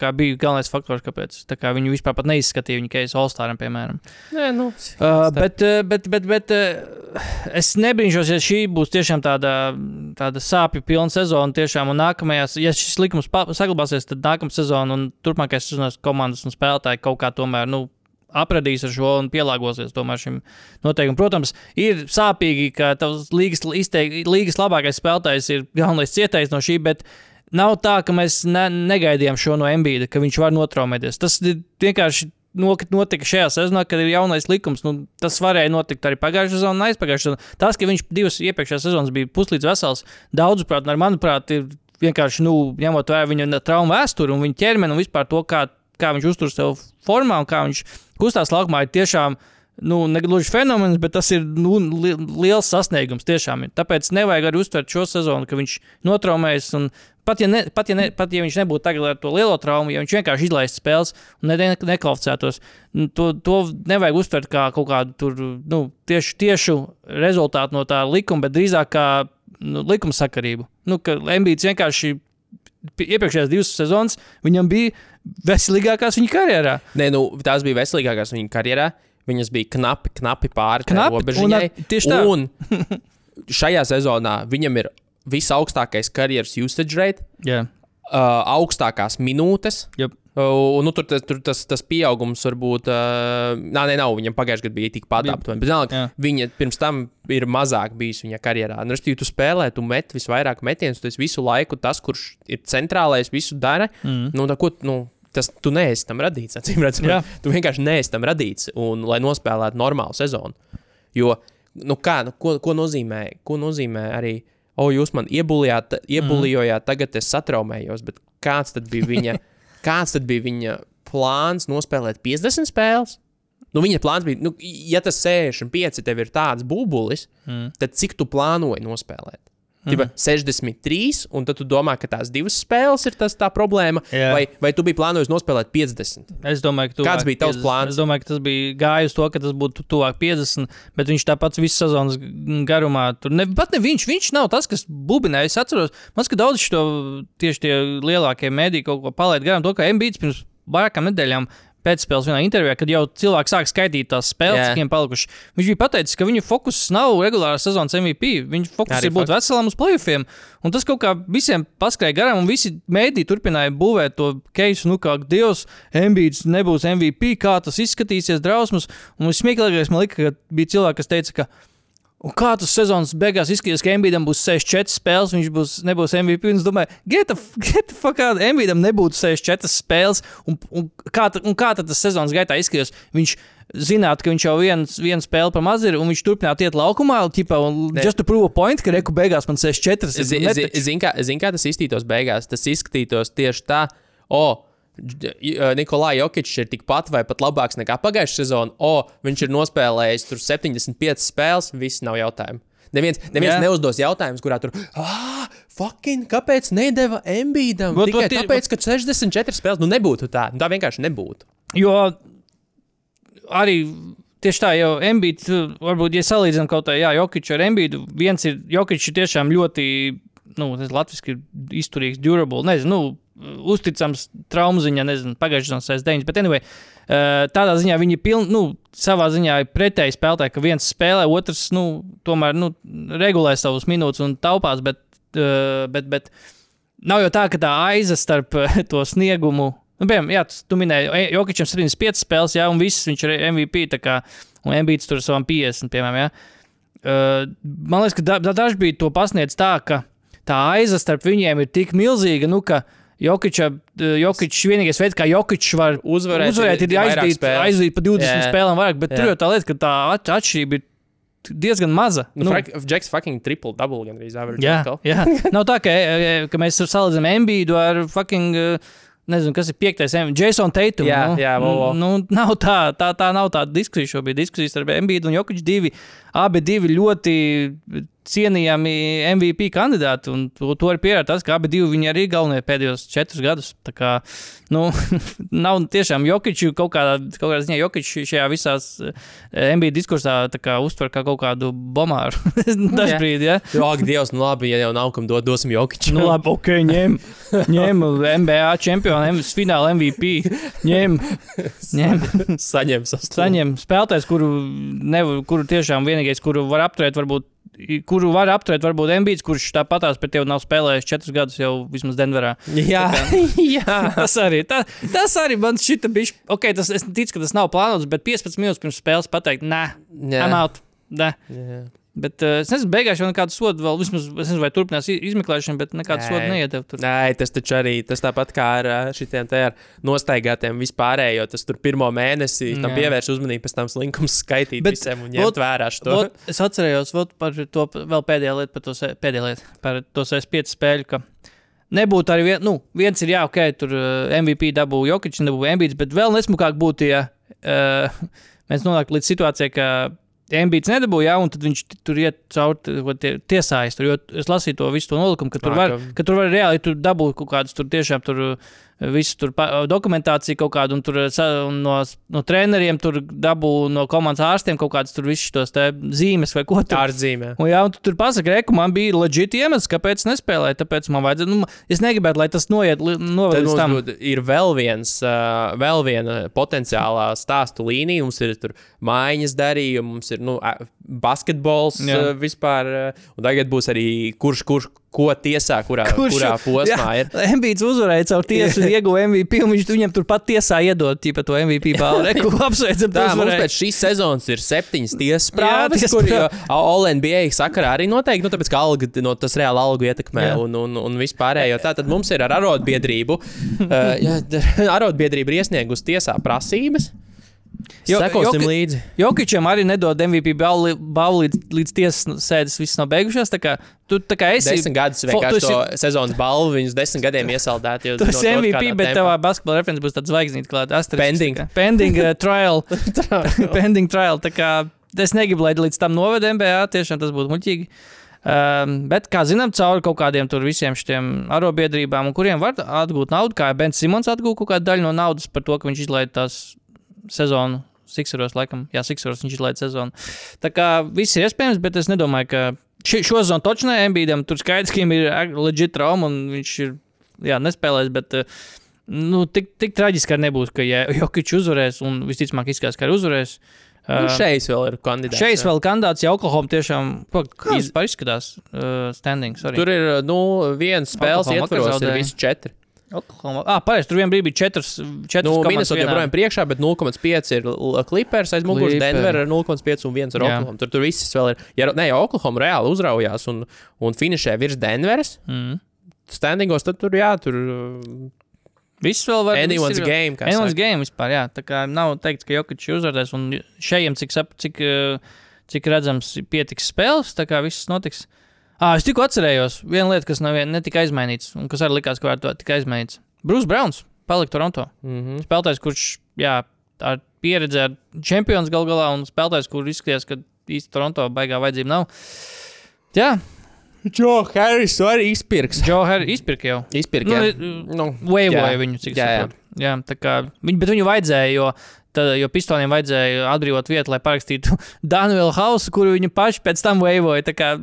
kā bija galvenais faktors, kāpēc tā kā viņu vispār pat neizskatīja viņa keisa All-Staram, piemēram. Nē, nu, Uh, bet, uh, bet, bet, bet uh, es nebrīnšos, ja šī būs tiešām tāda, tāda sāpju pilna sezona. Tiešām, un nākamajās, ja šis likums saglabāsies, tad nākamā sezona un turpmākais sezonas komandas un spēlētāji kaut kā tomēr. Nu, Apradīs ar šo un pielāgosies tomēr šim noteikumam. Protams, ir sāpīgi, ka tavs līgas, izteik, līgas labākais spēlētājs ir galvenais cietais no šī, bet nav tā, ka mēs ne, negaidījām šo no Mbīda, ka viņš var notraumēties. Tas vienkārši notika šajā sezonā, kad ir jaunais likums. Nu, tas varēja notikt arī pagājušajā sezonā un aizpagājušajā sezonā. Tas, ka viņš divas iepriekšējās sezonas bija puslīdz vesels, daudzuprāt, manuprāt, ir vienkārši nu, ņemot vērā viņa traumu vēsturi un viņa ķermeni un vispār to, kā, kā viņš uztur sev formā un kā viņš kustās laukumā, ir tiešām. Nu, ne gluži fenomens, bet tas ir nu, li liels sasniegums. Tiešām. Tāpēc nevajag arī uztvert šo sezonu, ka viņš notraumējas. un Pat ja, ne, pat, ja ne, pat ja viņš nebūtu tagad ar to lielo traumu, ja viņš vienkārši izlaiž spēles un ne, ne, nekvalificētos, nu, to, to nevajag uztvert kā kaut kādu tur, nu, tieši, tiešu rezultātu no tā likuma, bet drīzāk kā nu, likuma sakarību. Nu, ka Lambīts vienkārši iepriekšējās divas sezonas viņam bija veselīgākās viņa karjerā. Nē, nu, tās bija veselīgākās viņa karjerā. Viņas bija knapi, knapi pāri Knapi, robežai. tieši tā. Un šajā sezonā viņam ir visaugstākais karjeras usage rate, Jā, uh, augstākās minūtes. Jep. Uh, nu, tur, tas, tur tas, tas pieaugums var būt. Uh, nē, nē, nav. Viņam pagājušajā gadā bija tikpat aptuveni. Jā. viņa pirms tam ir mazāk bijis viņa karjerā. Nu, Respektīvi, tu spēlē, tu met visvairāk metienus, tu esi visu laiku tas, kurš ir centrālais, visu dara. mm. Nu, tā, ko, nu, tas tu neesi tam radīts. Acīm redzot, Jā. tu vienkārši neesi tam radīts, un, lai nospēlētu normālu sezonu. Jo, nu, kā, nu, ko, ko, nozīmē, ko nozīmē arī, o, jūs man iebulijāt, iebulijojāt, tagad es satraumējos, bet kāds tad bija viņa, kāds tad bija viņa plāns nospēlēt 50 spēles? Nu, viņa plāns bija, nu, ja tas 65 tev ir tāds būbulis, Mm. tad cik tu plānoji nospēlēt? Tipa, 63, un tad tu domā, ka tās divas spēles ir tas tā problēma, Jā. vai, vai tu biji plānojis nospēlēt 50? Es domāju, ka tu Kāds bija tavs plāns? Es domāju, ka tas bija gājis to, ka tas būtu tuvāk 50, bet viņš tāpat visu sezonas garumā. Tur ne, pat ne viņš, viņš nav tas, kas bubinēja. Es atceros, man ka daudz šo tieši tie lielākie mēdī kaut ko palaid garām. To, ka MBC pirms vairākām nedēļām pēcspēles vienā intervijā, kad jau cilvēki sāk skaitīt tās spēles, Jā. cik viņiem palikuši. Viņš bija pateicis, ka viņa fokus nav regulārā sezonas MVP. Viņa fokus Arī ir būt veselam uz playoffiem. Un tas kaut kā visiem paskrēja garām, un visi mēdī turpināja būvēt to keisu, nu kā Dievs, Embīds nebūs MVP, kā tas izskatīsies drausmas. Un vismieklīgākais man liekas, ka bija cilvēki, kas teica, ka Un kā tas sezonas beigās izskatījās, ka Embīdam būs 64 spēles, viņš būs, nebūs MVP. Es domāju, get the, get the fuck out, Embīdam nebūtu 64 spēles. Un, un, kā, un kā tad tas sezonas gaitā izskatījās? Viņš zinātu, ka viņš jau viens, vienu spēli pa maz ir, un viņš turpinātu iet laukumā, ķipa, un Ne. just to prove a point, ka reku beigās man 64 ir. Zini, zi, netaču. zin, kā, zin, kā tas izskatītos beigās? Tas izskatītos tieši tā, o, Dž- J- Nikolai Jokičs ir tikpat vai pat labāks nekā pagājušā sezona. O, viņš ir nospēlējis tur 75 spēles, viss nav jautājumu. Neviens, neviens Jā. neuzdos jautājumus, kurā tur, ah, fucking, kāpēc nedeva Embīdam? Vot, Tikai vot ir- tāpēc, ka 64 spēles, nu nebūtu tā. Nu, tā vienkārši nebūtu. Jo arī tieši tā, jau Embīds, varbūt, ja salīdzinām kaut kā, jā, Jokic ar Embīdu, viens ir, Jokic ir tiešām ļoti, nu, tas latviski ir izturīgs, durable, nezinu, nu, uzticams traumaziņā, nezinu, pagājušās sezonas 9, bet anyway. Tādā ziņā viņi ir pilni, nu, savā ziņā ir pretēji spēlētāji, ka viens spēlē, otrs, nu, tomēr, nu, regulē savus minūtes un taupās, bet, bet, bet nav jau tā, ka tā aiza starp to sniegumu. Nu, piemēram, jā, tas- tu minēji, Jokičam 75 spēles, jā, un viss viņš ir MVP, kā, un Embīts tur savam 50, piemēram, jā. Man liekas, ka da, da, daži bija to pasniedz tā, ka tā aiza starp viņiem ir tik milzīga, nu, ka Jokiča, Jokičs vienīgais veids, kā Jokičs var Uzvarēt, uzvarēt ir aizdīt, aizdīt pa 20 Jā. spēlēm vairāk, bet jā. tur jau tā lieta, ka tā at- atšķirība ir diezgan maza. Nu, nu, Džeks fucking triple double gandrīz average. Jā, atkal. jā. nav tā, ka, e, ka mēs salīdzinām Embīdu ar fucking. uh, Nezinu, kas ir piektais. Jason Tatum. Jā, nu, jā, vo, vo. nu, nav tā, tā, tā nav tāda diskusija. Šobrīd diskusijas ar Embīdu un Jokuģu divi. Abi divi ļoti cienījami MVP kandidāti. Un to, to arī pierāda tas, ka abi viņi arī ir galvenie pēdējos četrus gadus. Tā kā, nu, nav tiešām Jokuģu kaut kādā, kaut kādā ziņā Jokuģu šajā visās NBA diskursā tā kā uztver kā kaut kādu bomāru. Dažbrīd, ja. Jā, ak, Dievs, nu labi, ja jau nav kam dot, dosim Jokiču. Nu, labi, ok, ņem, ņem NBA čempionu, fināla MVP. Ņem, ņem, saņem saņem spēlētājs, kuru, nevar, kuru tiešām vienīgais, kuru var apturēt, varbūt. Kuru var apturēt, varbūt Embīds, kurš tāpatās pret tevi nav spēlējis četrus gadus jau vismaz Denverā. Jā, jā. Tas arī, tā, tas arī man šķita, bišķi, ok, tas, es ticu, ka tas nav plānots, bet 15 minūtes pirms spēles pateikt, nē, out. Nē. Jā. Bet uh, es nezinu, beigās jau nekādu sodu vēl, vismaz, es nezinu, vai turpinās izmeklēšanu, bet nekādu sodu tur. Nē, tas taču arī tas tāpat kā ar ā, šitiem te ar nostaigātiem vispārējo. Tas tur pirmo mēnesi tam pievērš uzmanību, pēc tam slinkums skaitīt Bet visiem un vot- ņemt vērā šo. Vot, es atcerējos vot, par to vēl pēdējā lieta, par to, pēdējā lieta, par to S5 spēļu. Ka nebūtu arī vien, nu, viens ir jā, ok, tur uh, MVP dabū Jokic, dabū Embīds, bet vēl nesmukāk būtu, ja uh, mēs nonāktu līdz situācijai, ka Embīds nedabūja, jā, un tad viņš tur iet cauri tie- tiesājas. Tur, es lasīju to visu to nolikumu, ka tur Ā, var, ka- ka tur var reāli tur dabūt kaut kādus tur tiešām tur. Visu tur dokumentāciju kaut kādu, un tur un no, no treneriem tur dabū no komandas ārstiem kaut kādas tur visus tos zīmes vai ko Tā tādu. ir zīmē. Un, jā, un tu tur pasakā, ka man bija leģitīvi iemesls, kāpēc nespēlēju. Tāpēc man vajadzēja, nu, es negribētu, lai tas noiet noved līdz tam. ir vēl, viens, uh, vēl viena potenciālā stāstu līnija. Mums ir tur mājiņas darījumi, mums ir nu, basketbols Jā. uh, vispār. Uh, un tagad būs arī kurš, kurš ko tiesā, kurā, kurš, kurā posmā ir. Embīds uzvarēja caur tiesu, ieguva MVP, un viņš viņam turpat tiesā iedod ķipa, to MVP balvu. Reku apsveicam, Tā, mums pēc šīs sezonas ir septiņas tiesas prāvas, tiesas kur. OLNBA sakarā arī noteikti, nu, tāpēc, ka alga, no, tas reāli algu ietekmē Jā. un, un, un vispārējo. Tā tad mums ir ar arotbiedrību. uh, jā, arotbiedrība ir iesniegusi tiesā prasības. Jo- Sekosim Joki- līdzi. Jokičam arī nedod MVP balvu, līdz, līdz tiesas sēdes viss nav beigušās. Tā kā tu tā kā esi. Desmit gadus vienkārši to esi- sezonas balvu, viņus desmit gadiem iesaldēt. Tu no esi kaut MVP, bet tavā basketbola referents būs tāds zvaigznīts klāts. asterisks, Pending. kā. Pending uh, trial. Pending trial. Tā kā es negribu, lai līdz tam noved MBA. Tiešām tas būtu muļķīgi. Um, bet, kā zinām, cauri kaut kādiem tur visiem šiem arobiedrībām, kuriem var atgūt naudu, kā Bens Simons atgūta kaut kādu daļu no naudas par to, ka viņš izlaiž tās sezonu. Sikseros, laikam, jā, Sikseros viņš izlaiž sezonu. Tā kā viss ir iespējams, bet es nedomāju, ka ši, šo sezonu točnē Embīdam tur skaidrs, ka viņam ir leģit trauma un viņš ir, jā, nespēlēs, bet uh, nu, tik, tik traģiski arī nebūs, ka ja Jokic uzvarēs un visticamāk izskatās, ka arī uzvarēs. Nu, Uh, šeit vēl ir kandidāts. Šeit vēl kandidāts, ja Oklahoma tiešām izskatās uh, standings. Arī. Tur ir nu, viens spēles Oklahoma ietvaros, ir visi četri. Oklahoma. Ah, pareizi, tur vienā brīdī bija četras. četras Nu, komandas Minnesota joprojām priekšā, bet 0,5 ir Clippers aiz muguras. Denver ar 0,5 un 1 ar. Oklahoma. Tur, tur viss vēl ir. Ja, ne, ja Oklahoma reāli uzraujās un, un finišē virs Denveras, Mm. standingos, tad tur jā, tur uh, Viss vēl var anyone's viss ir- game. Anyone's saka. game vispār, jā. Tā kā nav teikts, ka Jokic uzvarēs, un šeit, cik, cik, eh, cik redzams, pietiks spēles, tā kā viss notiks. Ah, es tikko atcerējos, viena lieta, kas nav vien- netika aizmainīts, un kas arī likās, ka varētu tika aizmainīts. Brūss Browns palika Toronto. Mhm. Spēlētājs, kurš, jā, ar pieredzi ar čempions gal galā, un spēlētājs, kurš izskatījās, ka īsti Toronto baigā vajadzība nav. Jā, Joe Harris arī izpirks. Joe Harris izpirka jau. Izpirks. Nu, jā. Nu, Vaivoja jā. viņu, cik Jā, jā. saprotu. Jā, tā kā viņu, bet viņu vajadzēja, jo, tad, jo pistoniem vajadzēja atbrīvot vietu, lai parakstītu Danielu Hausu, kuru viņi paši pēc tam vaivoja. tā kā-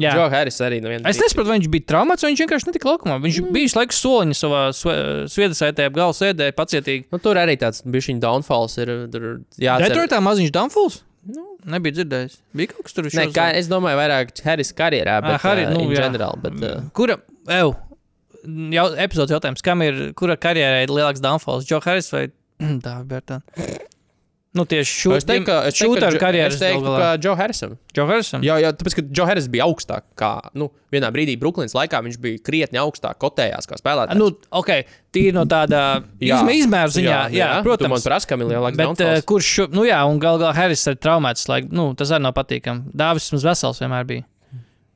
Jā. Joe Harris arī no vienas Es nesaprotu, vai viņš bija traumāts, vai viņš vienkārši netika laukumā. Viņš mm. bija visu laiku soliņa savā sviedrasētē, ap galvu sēdēja pacietīgi. Nu, tur arī tāds bija viņa downfalls. Ir, tur jāatcer. Detroitā maziņš Dunfuls? Nu, nebija dzirdējis. Bija kaut kas tur kā, es domāju, vairāk Harris karjerā, bet Ah, Harry, uh, nu, jā. general. Bet, uh, Kura, ev, jau, epizodes jautājums, kam ir, kura karjerā ir lielāks downfalls? Joe Harris vai Dāvija Bērtāna? Nu, tieši ka, es teiktu, ka, šūtaru Jo- karjeras teiktu, ka. Joe Harrisam. Joe Harrisam? Jā, jā, tāpēc, ka Joe Harris bija augstāk. Kā, nu, vienā brīdī Brooklynas laikā viņš bija krietni augstāk kotējās kā spēlētājs. Nu, ok, tīri no tāda Jā. izmē, izmēru ziņā, jā, jā, man protams. prasa, kam ir lielāks Bet, downfalls. kurš, šo- nu jā, un gal galā Harris ir traumēts, lai, nu, tas arī nav patīkami. Dāvis mums vesels vienmēr bija.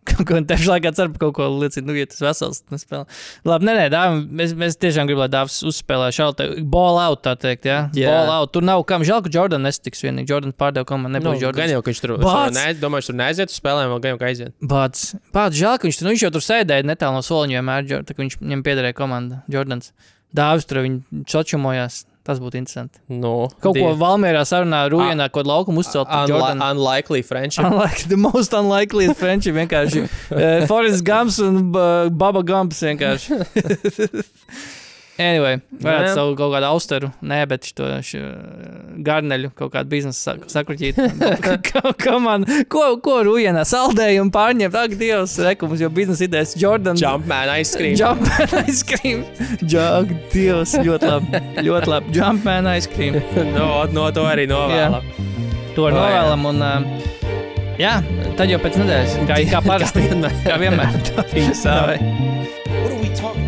Kaut ko tieši laikā cer par kaut ko liecina, nu, ja tas vesels nespēlē. Labi, nē, nē, dāvim, mēs, mēs tiešām gribam, lai Dāvis uzspēlē šādu ball out, tā teikt, jā. Jā. Ball out. Tur nav kam, žēl, ka Jordan nestiks vienīgi. Jordan pārdeva komandu, Nu, nebūs Jordan. gan jau, ka viņš tur Bāc! ne, domāju, tur neaiziet uz spēlēm, vēl gan jau, ka aiziet. Bāds, bāds žēl, ka viņš, nu, viņš jau tur sēdēja netālu no soliņa vienmēr, tā kā viņš, viņam piederēja komanda, Jordans. Dāvis tur viņi čočumojās. Tas būtu interesanti. Nu, Kaut ko die- Valmērā sarunā, Rūjienā, ko laukumu uzcelt. Unli unlikely friendship. Unlike the most unlikely friendship. Vienkārši uh, Forrest Gumps un uh, Baba Gumps vienkārši. anyway, varētu savu kaut kādu austeru, nē, bet šo, šo garneļu kaut kādu biznesu sak sakruķīt. Ko- ko man, ko, ko Rūjienā saldējumu pārņemt? Ak, Dievs, rekums, jo biznesa idejas Jordan. Jumpman aizskrīt. Jumpman ice cream. Ak, Dievs, ļoti labi. Ļoti labi. Jumpman ice cream. no, no to arī novēlam. To O, jā. novēlam. Un, uh, jā, tad jau pēc nedēļas, kā, kā parasti. kā vienmēr. Peace out. Davai. What are we talking